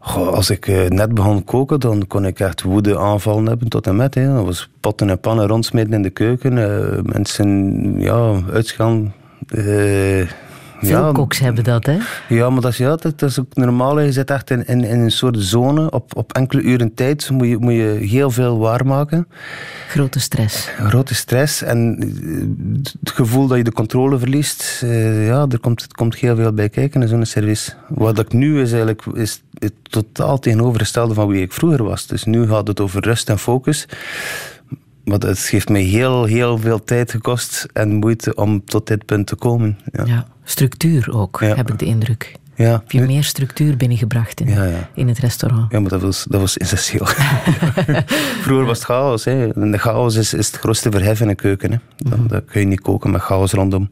Goh, als ik eh, net begon koken, dan kon ik echt woede aanvallen hebben tot en met. Hè. Dat was potten en pannen rondsmeten in de keuken. eh, mensen ja, uitgaan. eh, Veel ja, koks hebben dat, hè? Ja, maar dat is, ja, dat, dat is ook normaal. Je zit echt in, in, in een soort zone. Op, op enkele uren tijd moet je, moet je heel veel waarmaken. Grote stress. Grote stress en eh, het gevoel dat je de controle verliest. eh, ja, er komt, er komt heel veel bij kijken in zo'n service. Wat ik nu is eigenlijk is het totaal tegenovergestelde van wie ik vroeger was. Dus nu gaat het over rust en focus. Maar het heeft mij heel, heel veel tijd gekost en moeite om tot dit punt te komen. Ja. Ja. Structuur ook, Ja. heb ik de indruk. Ja. Heb je meer structuur binnengebracht in, Ja, ja. in het restaurant? Ja, maar dat was, dat was essentieel. [LAUGHS] Vroeger was het chaos. Hè. En de chaos is, is het grootste verhef in een keuken. Hè. Dan, dan kun je niet koken met chaos rondom.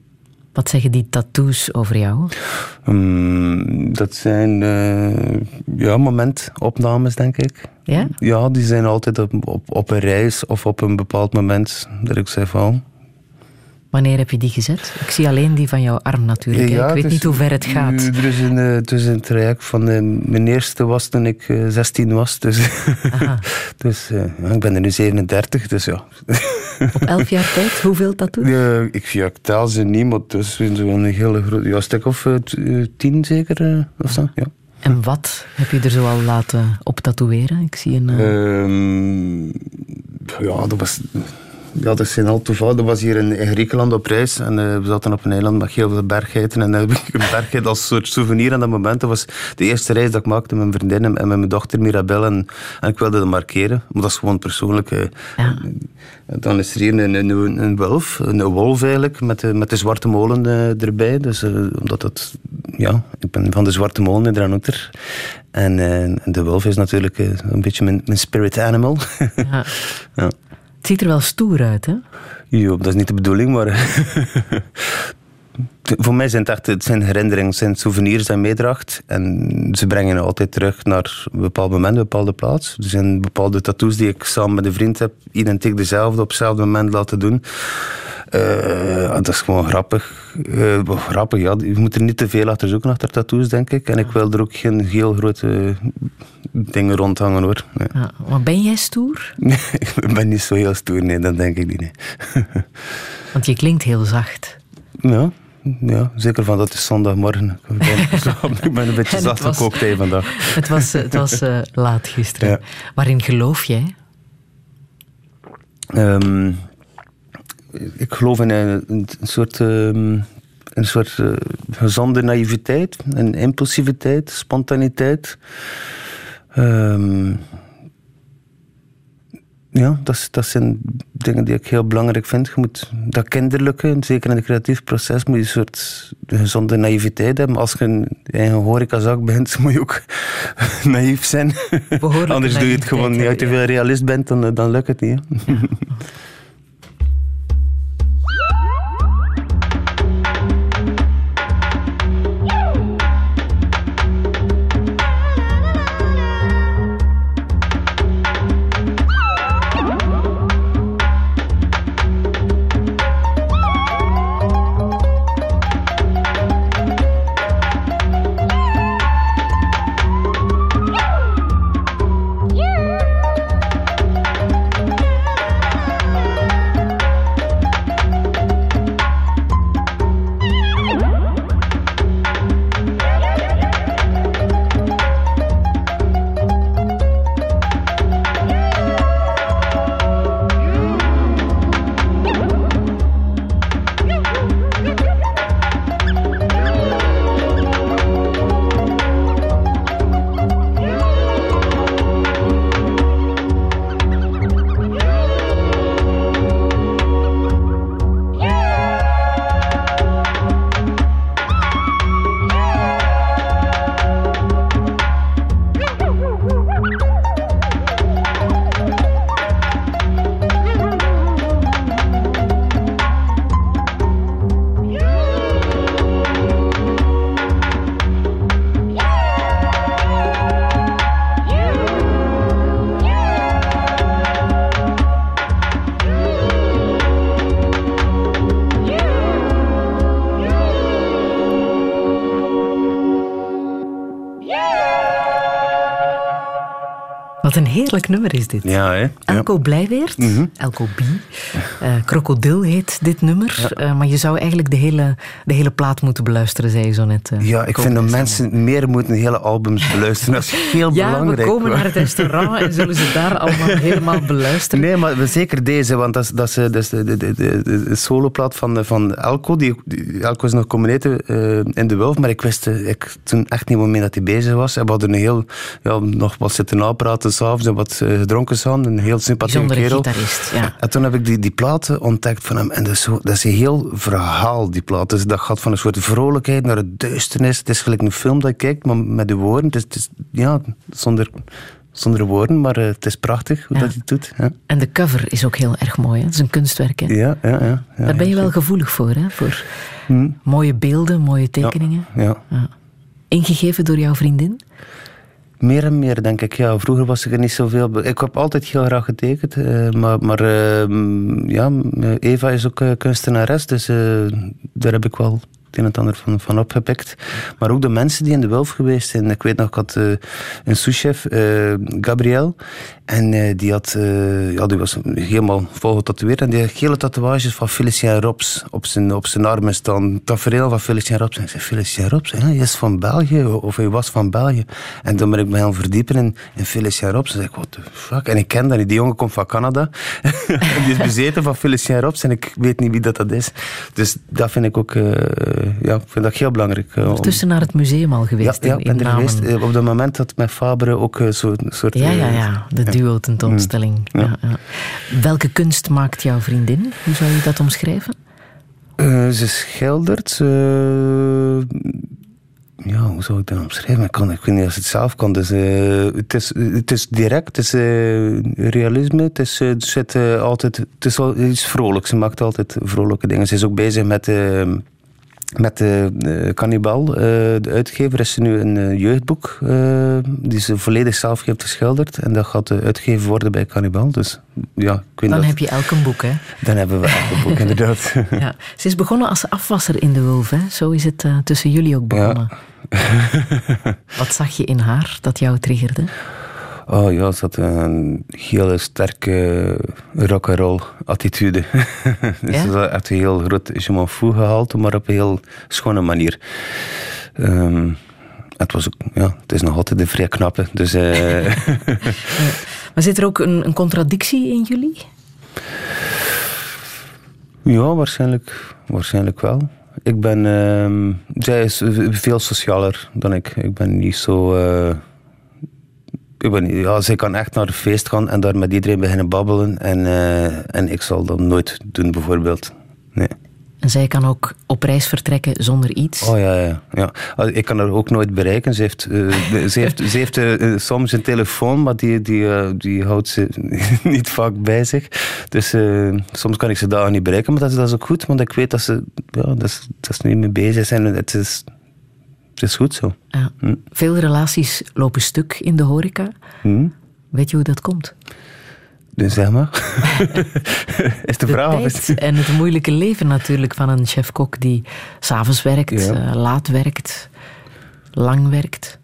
Wat zeggen die tattoos over jou? Hmm, dat zijn eh, ja, momentopnames, denk ik. Ja? Ja, die zijn altijd op, op, op een reis of op een bepaald moment dat ik zeg van... Wanneer heb je die gezet? Ik zie alleen die van jouw arm natuurlijk. Ja, ik weet is- niet hoe ver het gaat. Er is een, eh, het is een traject van... eh, mijn eerste was toen ik eh, 16 was. Dus, [LAUGHS] dus eh, ja, ik ben er nu 37, dus ja. [LAUGHS] Op elf jaar tijd, hoeveel tattoos? Ja, ik, ja, ik tel ze niet, maar het is zo'n hele grote... Ja, een stuk of eh, t- eh, tien zeker, eh, of zo, ja. En wat heb je er zo al laten op tatoeëren? Ik zie een... eh, Ehm, ja, dat was... ja, dat zijn al toevallig. Dat was hier in, in Griekenland op reis. En eh, we zaten op een eiland met heel veel berggeiten. En dan heb ik een berggeit als soort souvenir aan dat moment. Dat was de eerste reis dat ik maakte met mijn vriendin en en met mijn dochter Mirabelle. En, en ik wilde dat markeren. Maar dat is gewoon persoonlijk. eh. Ja. Dan is er hier een, een, een wolf, een wolf eigenlijk, met de, met de zwarte molen eh, erbij. Dus eh, omdat dat, ja, ik ben van de zwarte molen in Dranouter. En, eh, de wolf is natuurlijk eh, een beetje mijn, mijn spirit animal. Ja. [LAUGHS] ja. Het ziet er wel stoer uit, hè? Jo, dat is niet de bedoeling, maar... [LAUGHS] Voor mij zijn het echt het zijn herinneringen, het zijn souvenirs en meedracht. En ze brengen je altijd terug naar een bepaald moment, een bepaalde plaats. Er zijn bepaalde tattoos die ik samen met een vriend heb, identiek dezelfde, op hetzelfde moment laten doen. Eh, dat is gewoon grappig. Eh, grappig, ja. Je moet er niet te veel achter zoeken, achter tattoos, denk ik. En ik wil er ook geen heel grote dingen rondhangen, hoor. Nee. Ja. Maar ben jij stoer? [LAUGHS] ik ben niet zo heel stoer, nee, dat denk ik niet. Nee. [LAUGHS] Want je klinkt heel zacht. Ja, ja, zeker van dat is zondagmorgen. Ik ben, [LAUGHS] zo- ik ben een beetje zacht gekookt vandaag. Het was, eh, het was eh, [LAUGHS] laat gisteren. Ja. Waarin geloof jij? Ehm, ik geloof in een, een soort, een soort eh, gezonde naïviteit, en impulsiviteit, spontaniteit. Ehm, ja, dat, dat zijn dingen die ik heel belangrijk vind. Je moet dat kinderlijke, zeker in het creatief proces, moet je een soort gezonde naïviteit hebben. Als je een eigen horecazak bent, [LAUGHS] moet je ook [LAUGHS] naïef zijn. Anders doe je het gewoon niet. Als je naïviteit, veel realist bent, dan, dan lukt het niet. Heerlijk nummer is dit. Ja, hè? Ja. Elko Blijweert, Mhm. Elko B. Eh, Krokodil heet dit nummer. Eh, maar je zou eigenlijk de hele, de hele plaat moeten beluisteren, zei je zo net. eh, Ja, ik vind dat mensen meer moeten hele albums beluisteren. Dat is heel [LAUGHS] Ja, belangrijk. we komen hoor. naar het restaurant en zullen ze daar allemaal [LAUGHS] helemaal beluisteren. Nee, maar zeker deze, want dat is, dat is, dat is de, de, de, de, de soloplaat van, van Elko. Die, die- Elko is nog eh, in de Wulf, maar ik wist ik, toen echt niet meer dat hij bezig was. En we hadden een heel, ja, nog wat zitten napraten s'avonds en wat gedronken samen. Een heel sympathieke kerel. gitarist, ja. En toen heb ik die, die platen ontdekt van hem. En dat is, zo, dat is een heel verhaal, die plaat. Dus dat gaat van een soort vrolijkheid naar het duisternis. Het is gelijk een film dat je kijkt, maar met de woorden. Het is, het is ja, zonder, zonder woorden, maar eh, het is prachtig hoe Ja. dat hij het doet. Ja. En de cover is ook heel erg mooi. Hè? Het is een kunstwerk. Hè? Ja, ja, ja. ja Daar ben je wel gevoelig voor, hè? voor Hm. mooie beelden, mooie tekeningen. Ja. Ingegeven door jouw vriendin? Meer en meer, denk ik. Ja, vroeger was ik er niet zoveel... Ik heb altijd heel graag getekend. eh, maar maar eh, ja, Eva is ook eh, kunstenares. Dus daar heb ik wel het een en ander van, van opgepikt. Maar ook de mensen die in de Wulf geweest zijn. Ik weet nog, ik had eh, een souschef, eh Gabriel. En eh, die, had, ja, die was helemaal vol getatoeëerd. En die had gele tatoeages van Felicien Robs op zijn, op zijn armen staan. Tafereel van Felicien Robs. En ik zei, Felicien Robs, hè? is van België. Of hij was van België. En toen ben ik me gaan verdiepen in, in Felicien Robs. En zei ik, what the fuck? En ik ken dat niet. Die jongen komt van Canada. [LAUGHS] die is bezeten van Felicien Robs. En ik weet niet wie dat, dat is. Dus dat vind ik ook ja, ik vind dat heel belangrijk. eh, om- Ondertussen naar het museum al ja, geweest ja, in, ik in ben er Namen. geweest. Eh, Op dat moment had met Fabre ook eh, zo'n soort... Ja, ja, eh, ja. De duo-tentoonstelling. Ja. Ja. Ja, Welke kunst maakt jouw vriendin? Hoe zou je dat omschrijven? Eh, ze schildert. ze- ja, hoe zou ik dat omschrijven? Ik, kan, ik weet niet of ze het zelf kan. Dus, eh, het, is, het is direct, het is eh, realisme. Het is, eh, er zit, eh, altijd, het is iets vrolijks. Ze maakt altijd vrolijke dingen. Ze is ook bezig met... met de Cannibal, eh, de uitgever, is ze nu een eh, jeugdboek eh, die ze volledig zelf heeft geschilderd. En dat gaat uitgegeven worden bij Cannibal. Dus ja, ik weet Dan dat- heb je elk een boek, hè? Dan hebben we elk een boek, [LAUGHS] inderdaad. Ja. Ze is begonnen als afwasser in de Wulf, hè? Zo is het tussen jullie ook begonnen. Wat zag je in haar dat jou triggerde? Oh ja, ze had een hele sterke rock'n'roll attitude. [LAUGHS] dus Ja? Ze had een heel groot je m'en fous gehaald, maar op een heel schone manier. Ehm, het, was ook, ja, het is nog altijd een vrij knappe. Dus, eh, [LAUGHS] Maar zit er ook een, een contradictie in jullie? ja, waarschijnlijk, waarschijnlijk wel. Ik ben, ehm, zij is veel socialer dan ik. Ik ben niet zo. eh, ik niet- ja, zij kan echt naar een feest gaan en daar met iedereen beginnen babbelen. En, eh, en ik zal dat nooit doen, bijvoorbeeld. Nee. En zij kan ook op reis vertrekken zonder iets. Oh ja, ja. ja. Ik kan haar ook nooit bereiken. Ze heeft, eh, ze heeft, ze heeft eh, soms een telefoon, maar die, die, die houdt ze [LAUGHS] niet vaak bij zich. Dus soms kan ik ze daar niet bereiken, maar dat is, dat is ook goed, want ik weet dat ze, ja, dat is, dat ze niet mee bezig zijn. En Het is, het is goed zo. Ja. Veel relaties lopen stuk in de horeca. Hm? Weet je hoe dat komt? Dus zeg maar. [LAUGHS] is de, De vraag en het moeilijke leven natuurlijk van een chef-kok die s'avonds werkt, Ja. eh, laat werkt, lang werkt.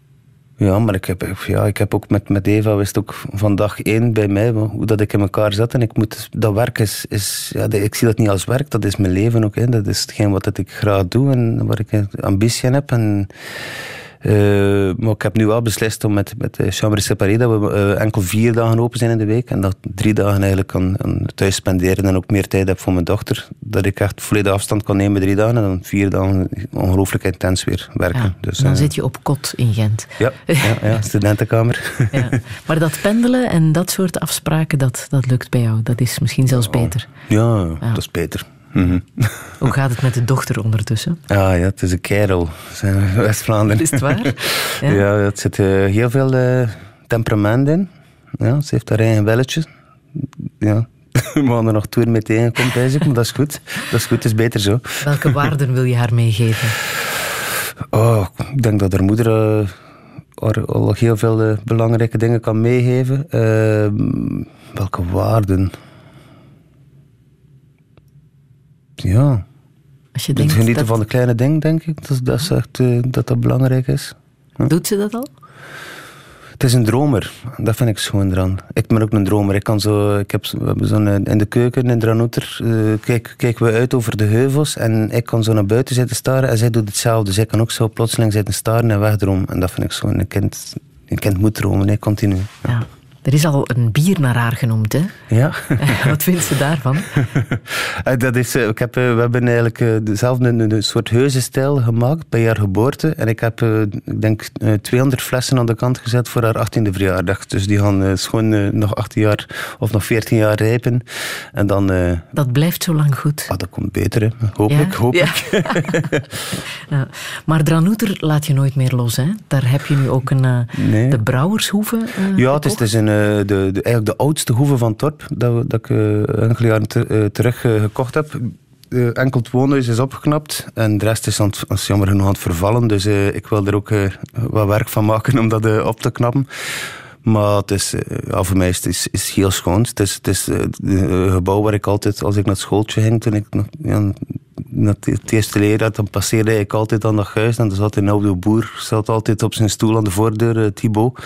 Ja, maar ik heb, ja, ik heb ook met, met Eva wist ook van dag één bij mij hoe dat ik in elkaar zat. En ik moet, dat werk is, is ja, ik zie dat niet als werk, dat is mijn leven ook. Hè. Dat is hetgeen wat ik graag doe en waar ik ambitie in heb. En, maar ik heb nu wel beslist om met, met de Chambre Séparée dat we eh, enkel vier dagen open zijn in de week. En dat drie dagen eigenlijk kan, kan thuis spenderen en ook meer tijd heb voor mijn dochter. Dat ik echt volledig afstand kan nemen drie dagen en dan vier dagen ongelooflijk intens weer werken. Ja. Dus, dan eh, zit je op kot in Gent. ja, ja, ja, [LAUGHS] studentenkamer. Ja. Maar dat pendelen en dat soort afspraken, dat, dat lukt bij jou. Dat is misschien zelfs beter. Ja, dat is beter. Mhm. [LAUGHS] Hoe gaat het met de dochter ondertussen? Ah ja, het is een kerel. [LAUGHS] West-Vlaanderen. Is het waar? [LAUGHS] Ja, Ja. het zit eh, heel veel eh, temperament in. Ja, ze heeft haar eigen belletje. Ja. We gaan er nog toer mee tegenkomen, bezig, maar dat is goed. Dat is goed, het is beter zo. Welke waarden wil je haar meegeven? Oh, ik denk dat haar moeder eh, haar al heel veel belangrijke dingen kan meegeven. Eh, welke waarden? Ja, Als je het denkt genieten dat, van de kleine dingen, denk ik. Dat dat, is echt, eh, dat, dat belangrijk is. Doet ze dat al? Het is een dromer. Dat vind ik schoon eraan. Ik ben ook een dromer. Ik kan zo, ik heb, zo- we hebben zo'n, in de keuken in Dranouter eh, kijk, kijken we uit over de heuvels en ik kan zo naar buiten zitten staren en zij doet hetzelfde. Zij kan ook zo plotseling zitten staren en wegdromen. En dat vind ik schoon. Een kind, een kind moet dromen, hè, continu. Ja. Er is al een bier naar haar genoemd, hè? Ja. [LAUGHS] Wat vindt ze daarvan? [LAUGHS] Eh, Dat is, eh, ik heb, eh, we hebben eigenlijk dezelfde een, een soort heuzenstijl gemaakt bij haar geboorte. En ik heb, ik denk, eh, 200 flessen aan de kant gezet voor haar 18e verjaardag. Dus die gaan schoon nog 18 jaar of nog 14 jaar rijpen. En dan, Dat blijft zo lang goed. ah, dat komt beter, hè. hopelijk. Ja? hopelijk. [LAUGHS] Ja. Maar Dranouter laat je nooit meer los, hè? Daar heb je nu ook een, Nee. de Brouwershoeve Ja, het is, het is een, eh, de, de, eigenlijk de oudste hoeve van Torp dat, dat ik eh, enkele jaren eh, terug eh, gekocht heb. Eh, enkel het woonhuis is opgeknapt en de rest is, aan het, jammer genoeg aan het vervallen. Dus eh, ik wil er ook eh, wat werk van maken om dat eh, op te knappen. Maar het is, eh, ja, voor mij is het is, is heel schoon. Het is, het eh, gebouw waar ik altijd, als ik naar het schooltje ging, toen ik het eerste leerjaar, dan passeerde ik altijd aan dat huis. En er zat een oude boer, zat altijd op zijn stoel aan de voordeur, Thibaut.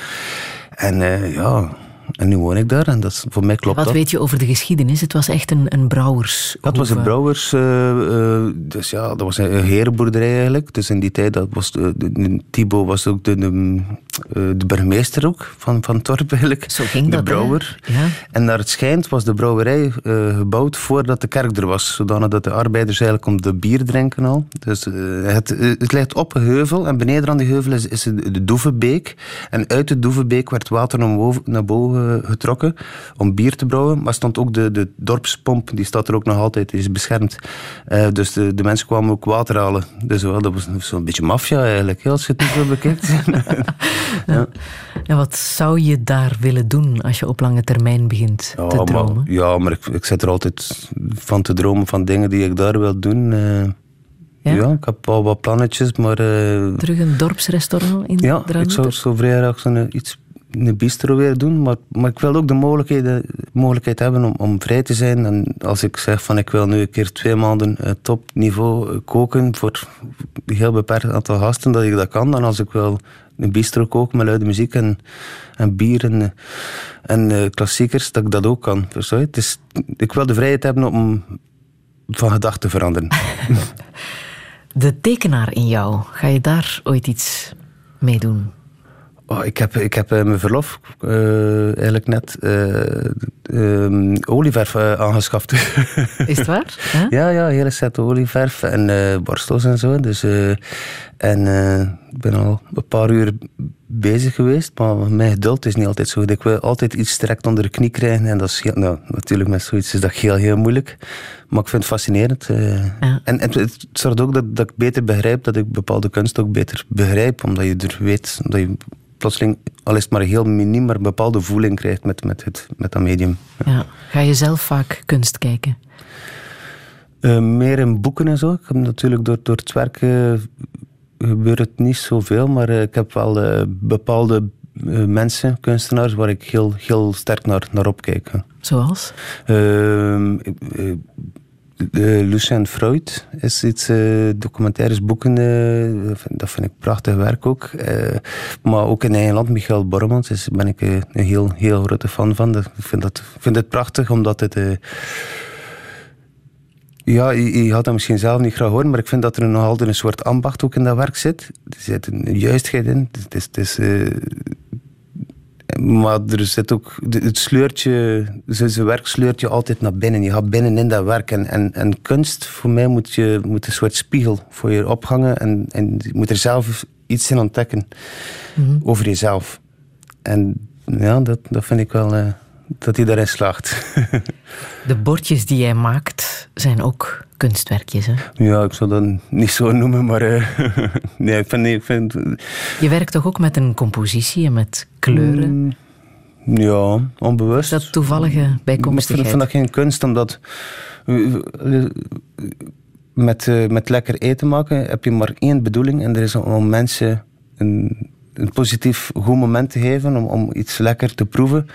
En uh, ja, en nu woon ik daar en dat is, voor mij klopt Wat dat. weet je over de geschiedenis? Het was echt een, een brouwers. Dat was een brouwers, uh, uh, dus ja, dat was een, herenboerderij eigenlijk. Dus in die tijd, dat was de, de, Thibaut was ook de, de, de, burgemeester ook van, van eigenlijk. Zo ging de dat, brouwer. Ja. En naar het schijnt was de brouwerij uh, gebouwd voordat de kerk er was. Zodanig dat de arbeiders eigenlijk om de bier drinken al. Dus het, het ligt op een heuvel en beneden aan die heuvel is, is de Doevenbeek. En uit de Doevenbeek werd water naar boven, naar boven getrokken om bier te brouwen. Maar stond ook de, de dorpspomp, die staat er ook nog altijd, die is beschermd. Dus de, de mensen kwamen ook water halen. Dus dat was zo'n beetje maffia eigenlijk, als je het zo bekijkt. [LAUGHS] ja. [LAUGHS] En wat zou je daar willen doen als je op lange termijn begint ja, te dromen? Maar, ja, maar ik, ik zit er altijd van te dromen van dingen die ik daar wil doen. Uh, ja? ja? ik heb al wat plannetjes, maar... Uh, Terug een dorpsrestaurant in Ja, ik zou zo vrij graag zo'n iets een bistro weer doen, maar, maar ik wil ook de mogelijkheid, mogelijkheid hebben om, om vrij te zijn. En als ik zeg van ik wil nu een keer twee maanden uh, topniveau koken voor een heel beperkt aantal gasten, dat ik dat kan. Dan als ik wil een bistro koken met luide muziek en, en bier en, en uh, klassiekers, dat ik dat ook kan. Versta Het is, ik wil de vrijheid hebben om van gedachten te veranderen. [LAUGHS] De tekenaar in jou, ga je daar ooit iets mee doen? Oh, ik heb, ik heb uh, mijn verlof uh, eigenlijk net uh, olieverf aangeschaft. Is het waar? Huh? [LAUGHS] Ja, ja, hele set olieverf en borstels en zo. Dus, en ik ben al een paar uur bezig geweest, maar mijn geduld is niet altijd zo goed. Ik wil altijd iets direct onder de knie krijgen en dat is heel, nou, natuurlijk met zoiets is dat heel, heel moeilijk. Maar ik vind het fascinerend. Ja. En, en het zorgt ook dat, dat ik beter begrijp, dat ik bepaalde kunst ook beter begrijp, omdat je er weet, dat je plotseling, al is het maar heel miniem, maar een bepaalde voeling krijgt met, met, het, met dat medium. Ja. Ga je zelf vaak kunst kijken? Uh, meer in boeken en zo. Ik heb natuurlijk door, door het werken gebeurt het niet zoveel, maar uh, ik heb wel uh, bepaalde mensen, kunstenaars, waar ik heel, heel sterk naar, naar opkijk. Zoals? Ehm, Uh, Lucien Freud is iets, uh, documentaires, boeken, uh, dat vind ik prachtig werk ook. maar ook in eigen land, Michael Bormans, daar ben ik een heel, heel grote fan van. Ik vind, dat, vind het prachtig, omdat het... ja, je, je had dat misschien zelf niet graag horen, maar ik vind dat er nog altijd een soort ambacht ook in dat werk zit. Er zit een juistheid in. Het is, het is, maar er zit ook, het sleurtje, zijn werk sleurt je altijd naar binnen. Je gaat binnen in dat werk. En, en, en kunst, voor mij, moet, je, moet een soort spiegel voor je ophangen. En, en je moet er zelf iets in ontdekken mm-hmm. over jezelf. En ja, dat, dat vind ik wel, uh, dat hij daarin slaagt. [LAUGHS] De bordjes die jij maakt, zijn ook kunstwerkjes, hè? Ja, ik zou dat niet zo noemen, maar... Uh, [LAUGHS] nee, ik vind, ik vind... Je werkt toch ook met een compositie en met kleuren? Mm, ja, onbewust. Dat toevallige bijkomstigheid? Ik vind dat geen kunst, omdat... Met, uh, met lekker eten maken heb je maar één bedoeling en dat is om mensen een, een positief goed moment te geven, om, om iets lekker te proeven.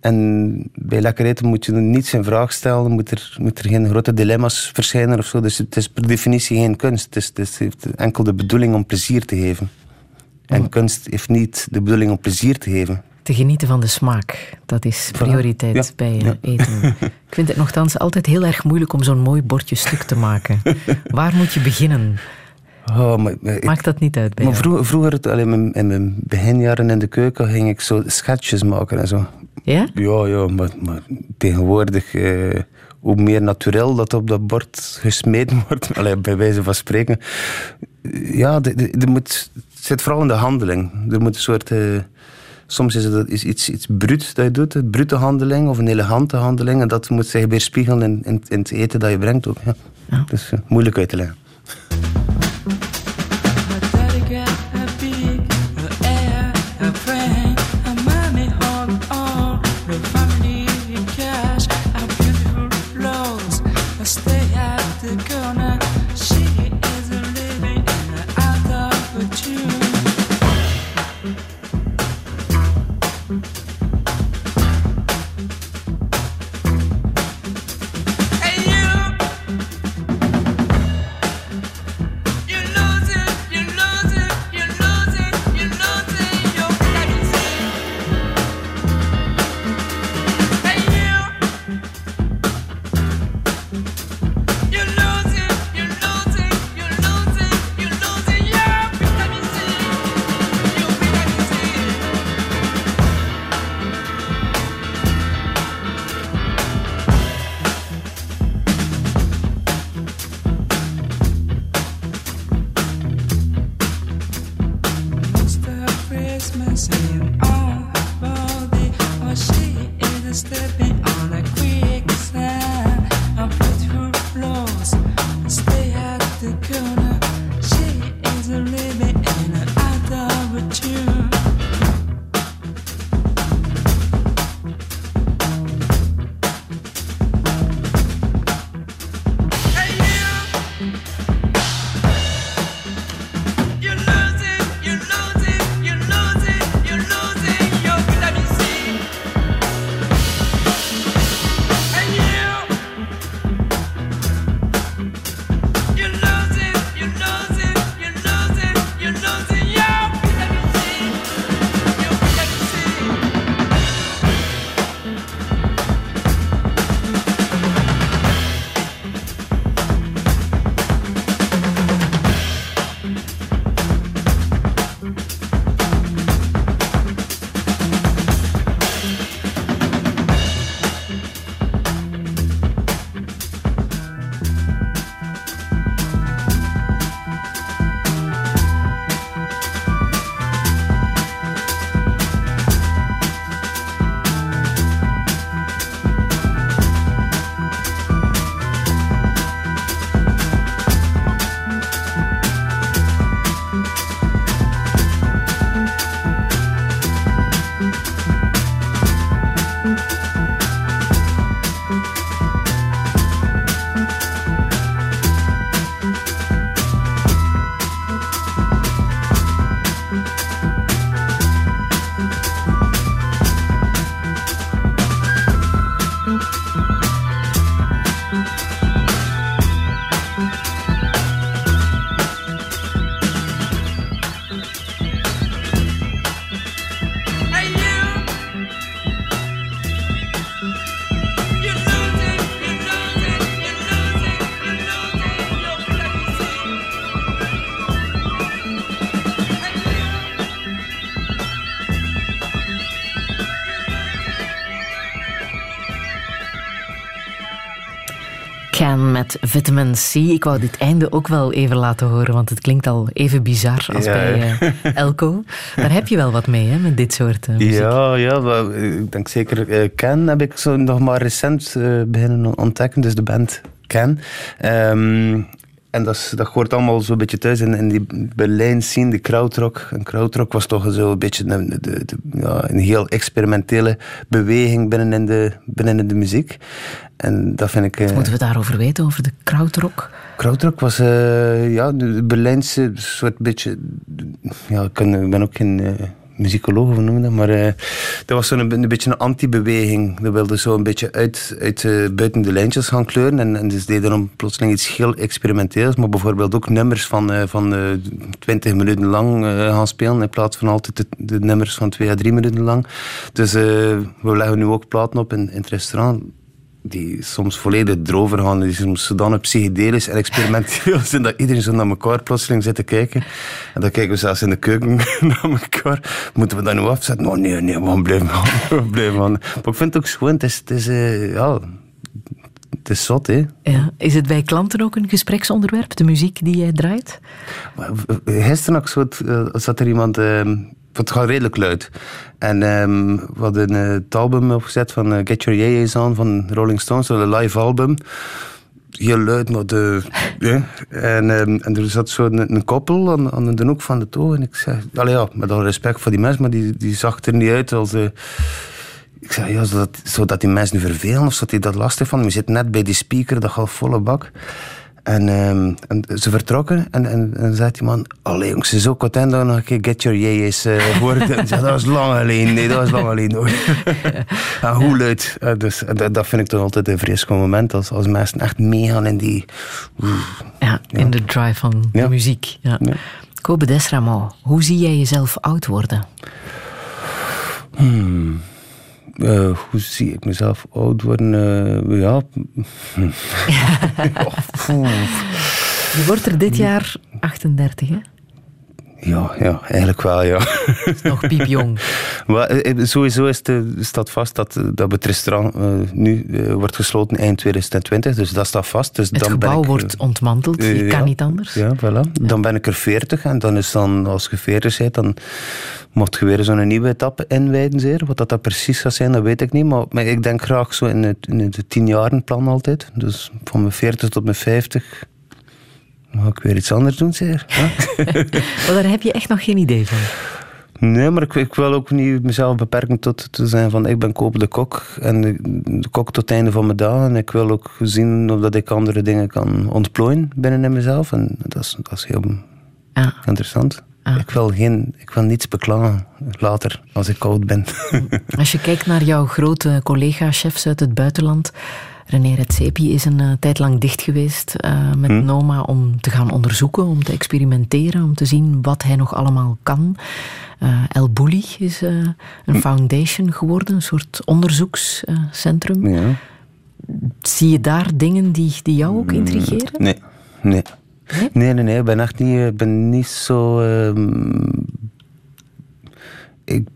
En bij lekker eten moet je niets in vraag stellen, moet er, moet er geen grote dilemma's verschijnen of zo. Dus het is per definitie geen kunst. Het, is, het heeft enkel de bedoeling om plezier te geven. En oh. kunst heeft niet de bedoeling om plezier te geven. Te genieten van de smaak, dat is prioriteit ja. bij ja. eten. Ik vind het nogthans altijd heel erg moeilijk om zo'n mooi bordje stuk te maken. [LAUGHS] Waar moet je beginnen? Oh, maar, maar Maakt dat niet uit bij maar vroeger, vroeger alleen in, in mijn beginjaren in de keuken, ging ik zo schetsjes maken en zo. Ja? Ja, ja maar, maar tegenwoordig, eh, hoe meer natuurlijk dat op dat bord gesmeten [LAUGHS] wordt, allee, bij wijze van spreken. Ja, er moet, het zit vooral in de handeling. Er moet een soort... Eh, soms is het is iets, iets bruut dat je doet, een brute handeling of een elegante handeling. En dat moet zich weerspiegelen in, in, in het eten dat je brengt ook. Ja. Ja. Dat is uh, moeilijk uit te leggen. Met vitamin C. Ik wou dit einde ook wel even laten horen, want het klinkt al even bizar als Ja, bij eh, [LAUGHS] Elko. Daar heb je wel wat mee, hè, met dit soort eh, muziek. Ja, ja wel, ik denk zeker. eh, Ken heb ik zo nog maar recent eh, beginnen ontdekken, dus de band Ken. Ehm, en dat, is- dat hoort allemaal zo'n beetje thuis in, in die Berlijn scene, de krautrock. En krautrock was toch zo een beetje een, de, de- ja, een heel experimentele beweging binnen in de, binnen in de muziek. En dat vind ik... eh, Wat moeten we daarover weten, over de krautrock? Krautrock was eh, ja, de Berlijnse soort beetje. Ja, ik ben ook geen eh, muzikoloog, hoe noem dat? Maar eh, dat was zo'n een, een beetje een anti-beweging. Dat wilde zo een beetje uit, uit eh, buiten de lijntjes gaan kleuren. En, en dus deden dan plotseling iets heel experimenteels. Maar bijvoorbeeld ook nummers van, eh, van eh 20 minuten lang gaan spelen. In plaats van altijd de, nummers van 2 à 3 minuten lang. Dus we leggen nu ook platen op in, in het restaurant die soms volledig drover gaan. Die soms zodanig psychedelisch en experimenteel [LAUGHS] [LAUGHS] zijn dat iedereen zo naar elkaar plotseling zit te kijken. En dan kijken we zelfs in de keuken [LAUGHS] naar elkaar. Moeten we dat nu afzetten? Oh nee, nee, we gaan blijven gaan. We gaan blijven gaan. Maar ik vind het ook schoon. Het is, het is, eh, ja, het is zot, hè. Ja. Is het bij klanten ook een gespreksonderwerp, de muziek die jij draait? Maar v- Gisteren ook zo, eh, zat er iemand... ehm, het gaat redelijk luid. En ehm, we hadden eh, het album opgezet van eh, Get Your Yeahs On van Rolling Stones, een live album. Heel luid, maar de... [LAUGHS] en, ehm, en er zat zo een, een koppel aan, aan de hoek van de toon. En ik zei... Allee, ja, met al respect voor die mensen, maar die, die zag er niet uit als... eh, ik zei, ja, zou dat, zou dat die mensen nu vervelen of zou die dat lastig van? We zitten net bij die speaker, dat gaat volle bak. En, ehm, en ze vertrokken en, en, en zei die man, allee jongens, zo content dat we nog een keer Get Your Yeahs uh, en zei, dat was lang alleen, nee, dat was lang alleen. hoor. [LAUGHS] en hoe luid. Eh, dus, en dat, dat vind ik toch altijd een vreselijk moment, als, als mensen echt meegaan in die... Ja, in de drive van de muziek. Ja. Ja. Kobe Desramo, hoe zie jij jezelf oud worden? Eh, hoe zie ik mezelf oud worden? Eh, ja. [LAUGHS] [LAUGHS] Oh. Je wordt er dit jaar 38, hè? Ja, ja, eigenlijk wel, ja. Nog piepjong. [LAUGHS] maar eh, eh, sowieso is de, staat vast dat, dat het restaurant eh, nu eh, wordt gesloten eind 2020. Dus dat staat vast. Dus Het dan ben gebouw ik, eh, wordt ontmanteld. Je eh, kan ja. niet anders. Ja, voilà. Dan ben ik er 40 en dan is dan, als je 40 bent, dan mocht je weer zo'n nieuwe etappe inwijden. Zeer. Wat dat, dat precies gaat zijn, dat weet ik niet. Maar, maar ik denk graag zo in het, in het 10 plan altijd. Dus van mijn 40 tot mijn 50 mag ik weer iets anders doen, zeer. Ja? [LAUGHS] Maar daar heb je echt nog geen idee van. Nee, maar ik, ik wil ook niet mezelf beperken tot te zijn van ik ben Koop de Kok en de, de kok tot het einde van mijn dagen. En ik wil ook zien of dat ik andere dingen kan ontplooien binnen in mezelf. En dat is, dat is heel Ja. interessant. Ah. Ik, wil geen, ik wil niets beklagen later als ik oud ben. Als je kijkt naar jouw grote collega-chefs uit het buitenland. René Redzepi is een eh, tijd lang dicht geweest eh, met Hm. Noma om te gaan onderzoeken, om te experimenteren, om te zien wat hij nog allemaal kan. Eh, El Bulli is een Hm. foundation geworden, een soort onderzoekscentrum. ja. Zie je daar dingen die, die jou ook intrigeren? Nee, nee. Nee? Nee, nee, nee. Ik ben echt niet, ik ben niet zo. Ik,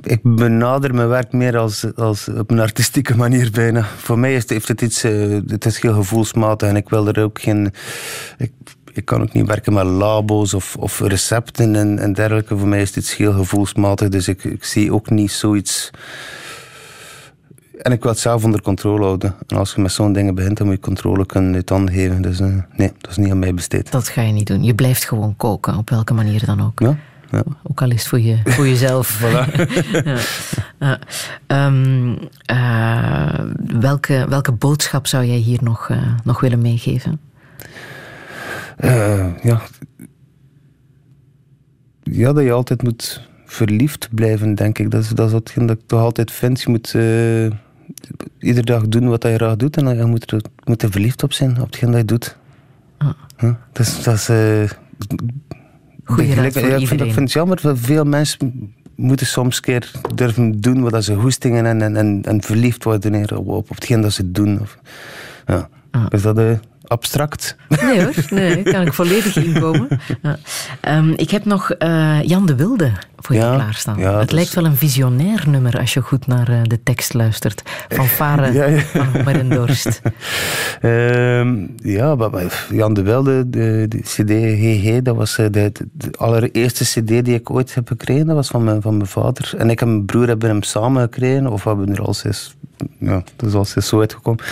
ik benader mijn werk meer als, als op een artistieke manier bijna. Voor mij is het, heeft het iets. het is heel gevoelsmatig en ik wil er ook geen. Ik, ik kan ook niet werken met labo's of, of recepten en, en dergelijke. Voor mij is het iets heel gevoelsmatig, dus ik, ik zie ook niet zoiets. En ik wil het zelf onder controle houden. En als je met zo'n dingen begint, dan moet je controle kunnen uit handen geven. Dus eh, nee, dat is niet aan mij besteed. Dat ga je niet doen. Je blijft gewoon koken, op welke manier dan ook. Ja? Ja. Ook al is het voor, je, voor jezelf. [LAUGHS] [LAUGHS] ja. Ja. Ehm, eh, welke, welke boodschap zou jij hier nog, eh, nog willen meegeven? Eh, ja. ja, dat je altijd moet verliefd blijven, denk ik. Dat is, dat is hetgeen dat ik toch altijd vind. Je moet eh, iedere dag doen wat je graag doet en je moet er, moet er verliefd op zijn, op hetgeen dat je doet. Ah. Ja, dat is... Dat is Goeie raad begrijp- voor ja, ik, vind, ik vind het jammer dat veel mensen moeten soms een keer durven doen wat ze hoestingen en, en, en, en verliefd worden op, op, op hetgeen dat ze doen. Of, ja. Ah. Is dat eh, abstract? Nee hoor, [LAUGHS] nee, kan ik volledig inkomen. Ja. Ehm, ik heb nog eh, Jan de Wilde voor je Ja, klaarstaan. ja, het lijkt is- wel een visionair nummer als je goed naar eh, de tekst luistert. Van [LAUGHS] Varen Ja, van Homer en Dorst. [LAUGHS] Ehm, ja, maar, Jan de Wilde, de, de CD GG, dat was eh, de allereerste CD die ik ooit heb gekregen. Dat was van mijn, van mijn vader. En ik en mijn broer hebben hem samen gekregen, of we hebben er al zes. Ja, dat is al zes zo uitgekomen.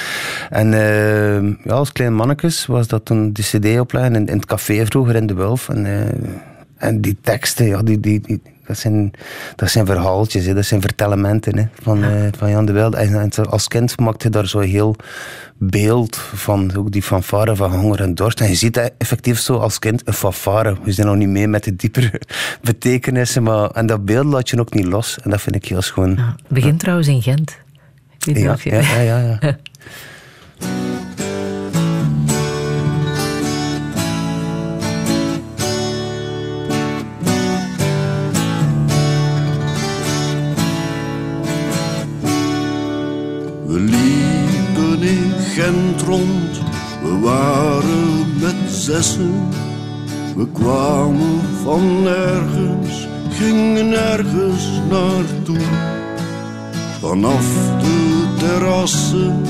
En ehm, ja, als klein mannetjes was dat toen die CD opleggen in, in het café vroeger in de Wulf. En, eh, en die teksten, ja, die, die, die, dat, zijn, dat zijn verhaaltjes, hè, dat zijn vertellementen hè, van, eh, van Jan de Wilde. En, als kind maakte hij daar zo heel beeld van, ook die fanfare van honger en dorst. En je ziet dat effectief zo als kind, een fanfare. We zijn nog niet mee met de diepere [LAUGHS] betekenissen, maar en dat beeld laat je ook niet los. En dat vind ik heel schoon. Ja, het begint trouwens in Gent. Niet Ja, ja, ja, ja, ja. [LAUGHS] We liepen in Gent rond, we waren met zessen. We kwamen van nergens, gingen nergens naartoe. Vanaf de terrassen,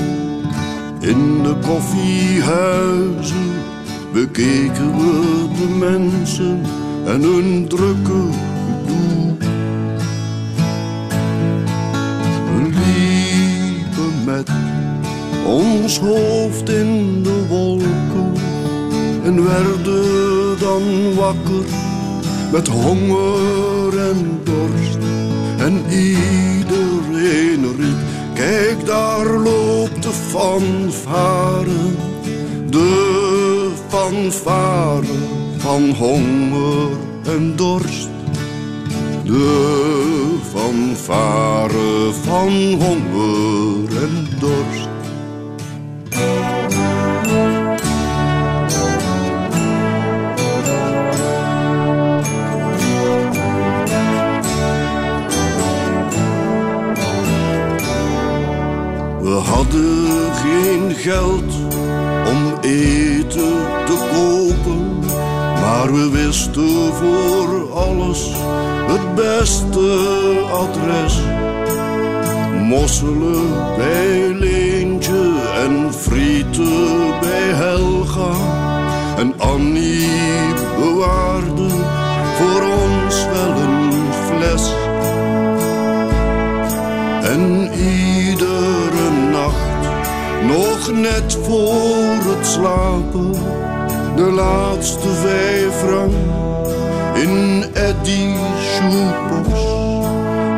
in de koffiehuizen, bekeken we de mensen en hun drukke gedoe. We liepen met ons hoofd in de wolken en werden dan wakker met honger en dorst. En iedereen riep, kijk daar loopt de fanfare, de fanfare van honger en dorst. De fanfare van honger en dorst. Geld om eten te kopen, Maar we wisten voor alles het beste adres. Mosselen bij Leentje en frieten bij Helga. En Annie bewaarde voor ons wel een fles. En nog net voor het slapen, de laatste vijf frank in Eddie's shoebox.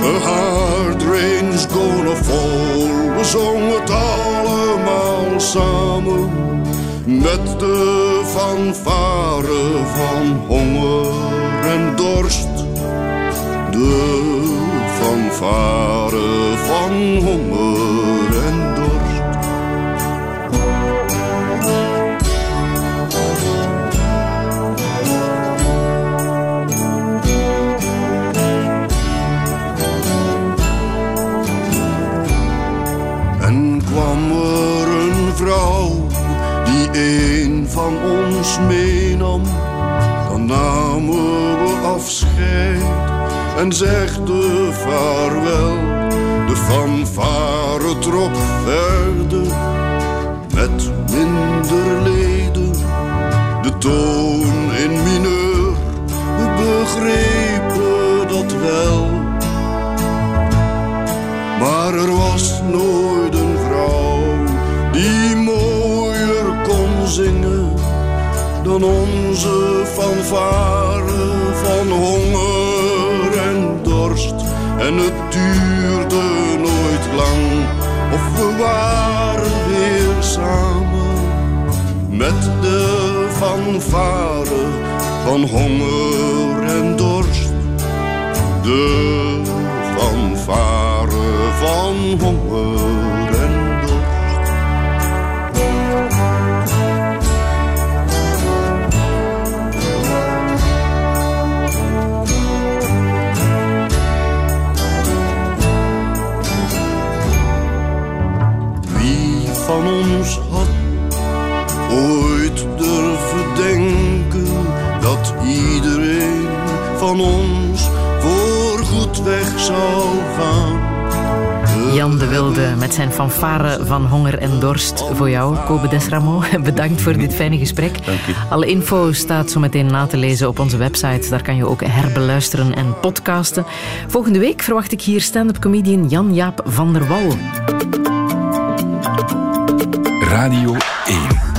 A hard rain's gonna fall, we zongen het allemaal samen. Met de fanfare van honger en dorst. De fanfare van honger van ons meenam, dan namen we afscheid en zegden vaarwel. De fanfare trok verder met minder leden, de toon in mineur, we begrepen dat wel. Maar er was nooit een vrouw die mooier kon zingen dan onze fanfare van honger en dorst. En het duurde nooit lang of we waren weer samen met de fanfare van honger en dorst. De fanfare van honger Wilde met zijn fanfare van honger en dorst voor jou, Kobe Desramo. [LAUGHS] Bedankt voor dit fijne gesprek. Dank. Alle info staat zo meteen na te lezen op onze website. Daar kan je ook herbeluisteren en podcasten. Volgende week verwacht ik hier stand-up comedian Jan-Jaap van der Wal. Radio 1.